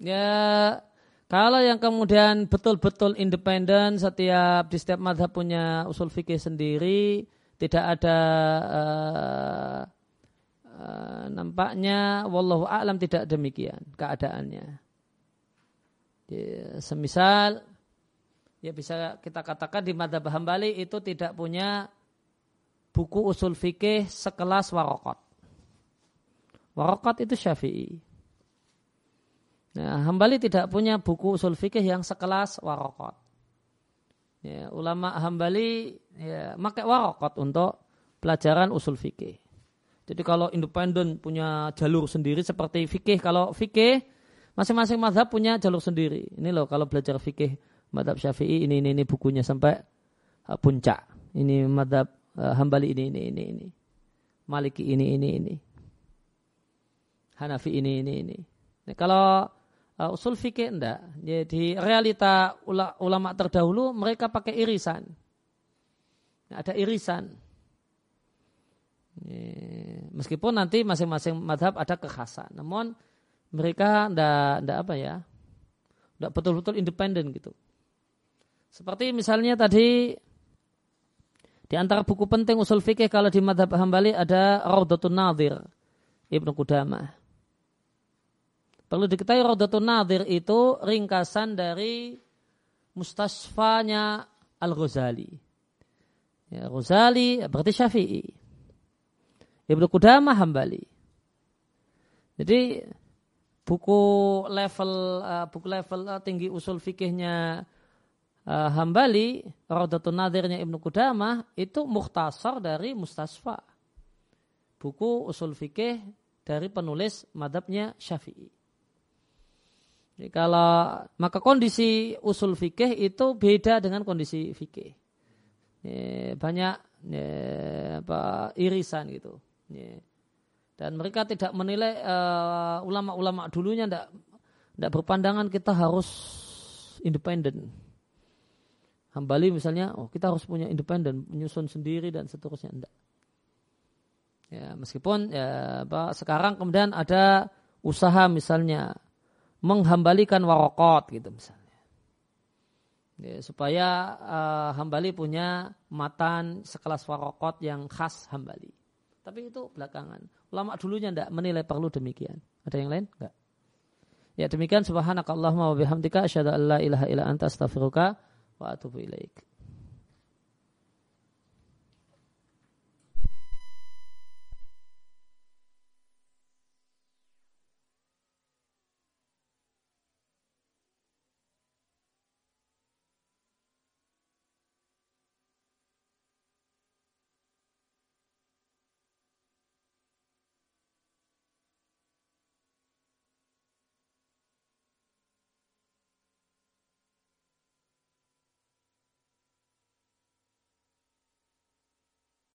[SPEAKER 1] Ya, kalau yang kemudian betul-betul independen setiap di setiap mazhab punya usul fikih sendiri, tidak ada uh, Eh, nampaknya wallahu a'lam tidak demikian keadaannya. Ya, semisal ya bisa kita katakan di madhab Hambali itu tidak punya buku usul fikih sekelas warokot. Warokot itu syafi'i. Nah, Hambali tidak punya buku usul fikih yang sekelas warokot. Ya, ulama Hambali ya, pakai warokot untuk pelajaran usul fikih. Jadi kalau independen punya jalur sendiri seperti fikih. Kalau fikih masing-masing madhab punya jalur sendiri. Ini loh kalau belajar fikih madhab syafi'i ini ini, ini bukunya sampai uh, puncak. Ini madhab uh, hambali ini ini ini ini. Maliki ini ini ini. Hanafi ini ini ini. Nah, kalau uh, usul fikih enggak. Jadi realita ulama terdahulu mereka pakai irisan. Ada irisan Meskipun nanti masing-masing madhab ada kekhasan, namun mereka ndak ndak apa ya, ndak betul-betul independen gitu. Seperti misalnya tadi di antara buku penting usul fikih kalau di madhab hambali ada Raudatun Nadir Ibnu Qudamah. Perlu diketahui Raudatun Nadir itu ringkasan dari mustasfanya Al-Ghazali. Ya, Ghazali berarti Syafi'i. Ibnu Qudamah Hambali. Jadi buku level uh, buku level uh, tinggi usul fikihnya uh, Hambali, Raudatun Nadirnya Ibnu Qudamah itu mukhtasar dari Mustasfa. Buku usul fikih dari penulis madhabnya Syafi'i. Jadi kalau maka kondisi usul fikih itu beda dengan kondisi fikih. banyak apa, irisan gitu. Dan mereka tidak menilai uh, ulama-ulama dulunya tidak tidak berpandangan kita harus independen. Hambali misalnya, oh kita harus punya independen, menyusun sendiri dan seterusnya enggak. Ya, meskipun ya apa, sekarang kemudian ada usaha misalnya menghambalikan warokot gitu misalnya. Ya, supaya uh, hambali punya matan sekelas warokot yang khas hambali. Tapi itu belakangan. Ulama dulunya tidak menilai perlu demikian. Ada yang lain? Enggak. Ya demikian subhanakallahumma wa bihamdika asyhadu an la ilaha illa anta astaghfiruka wa atubu ilaik.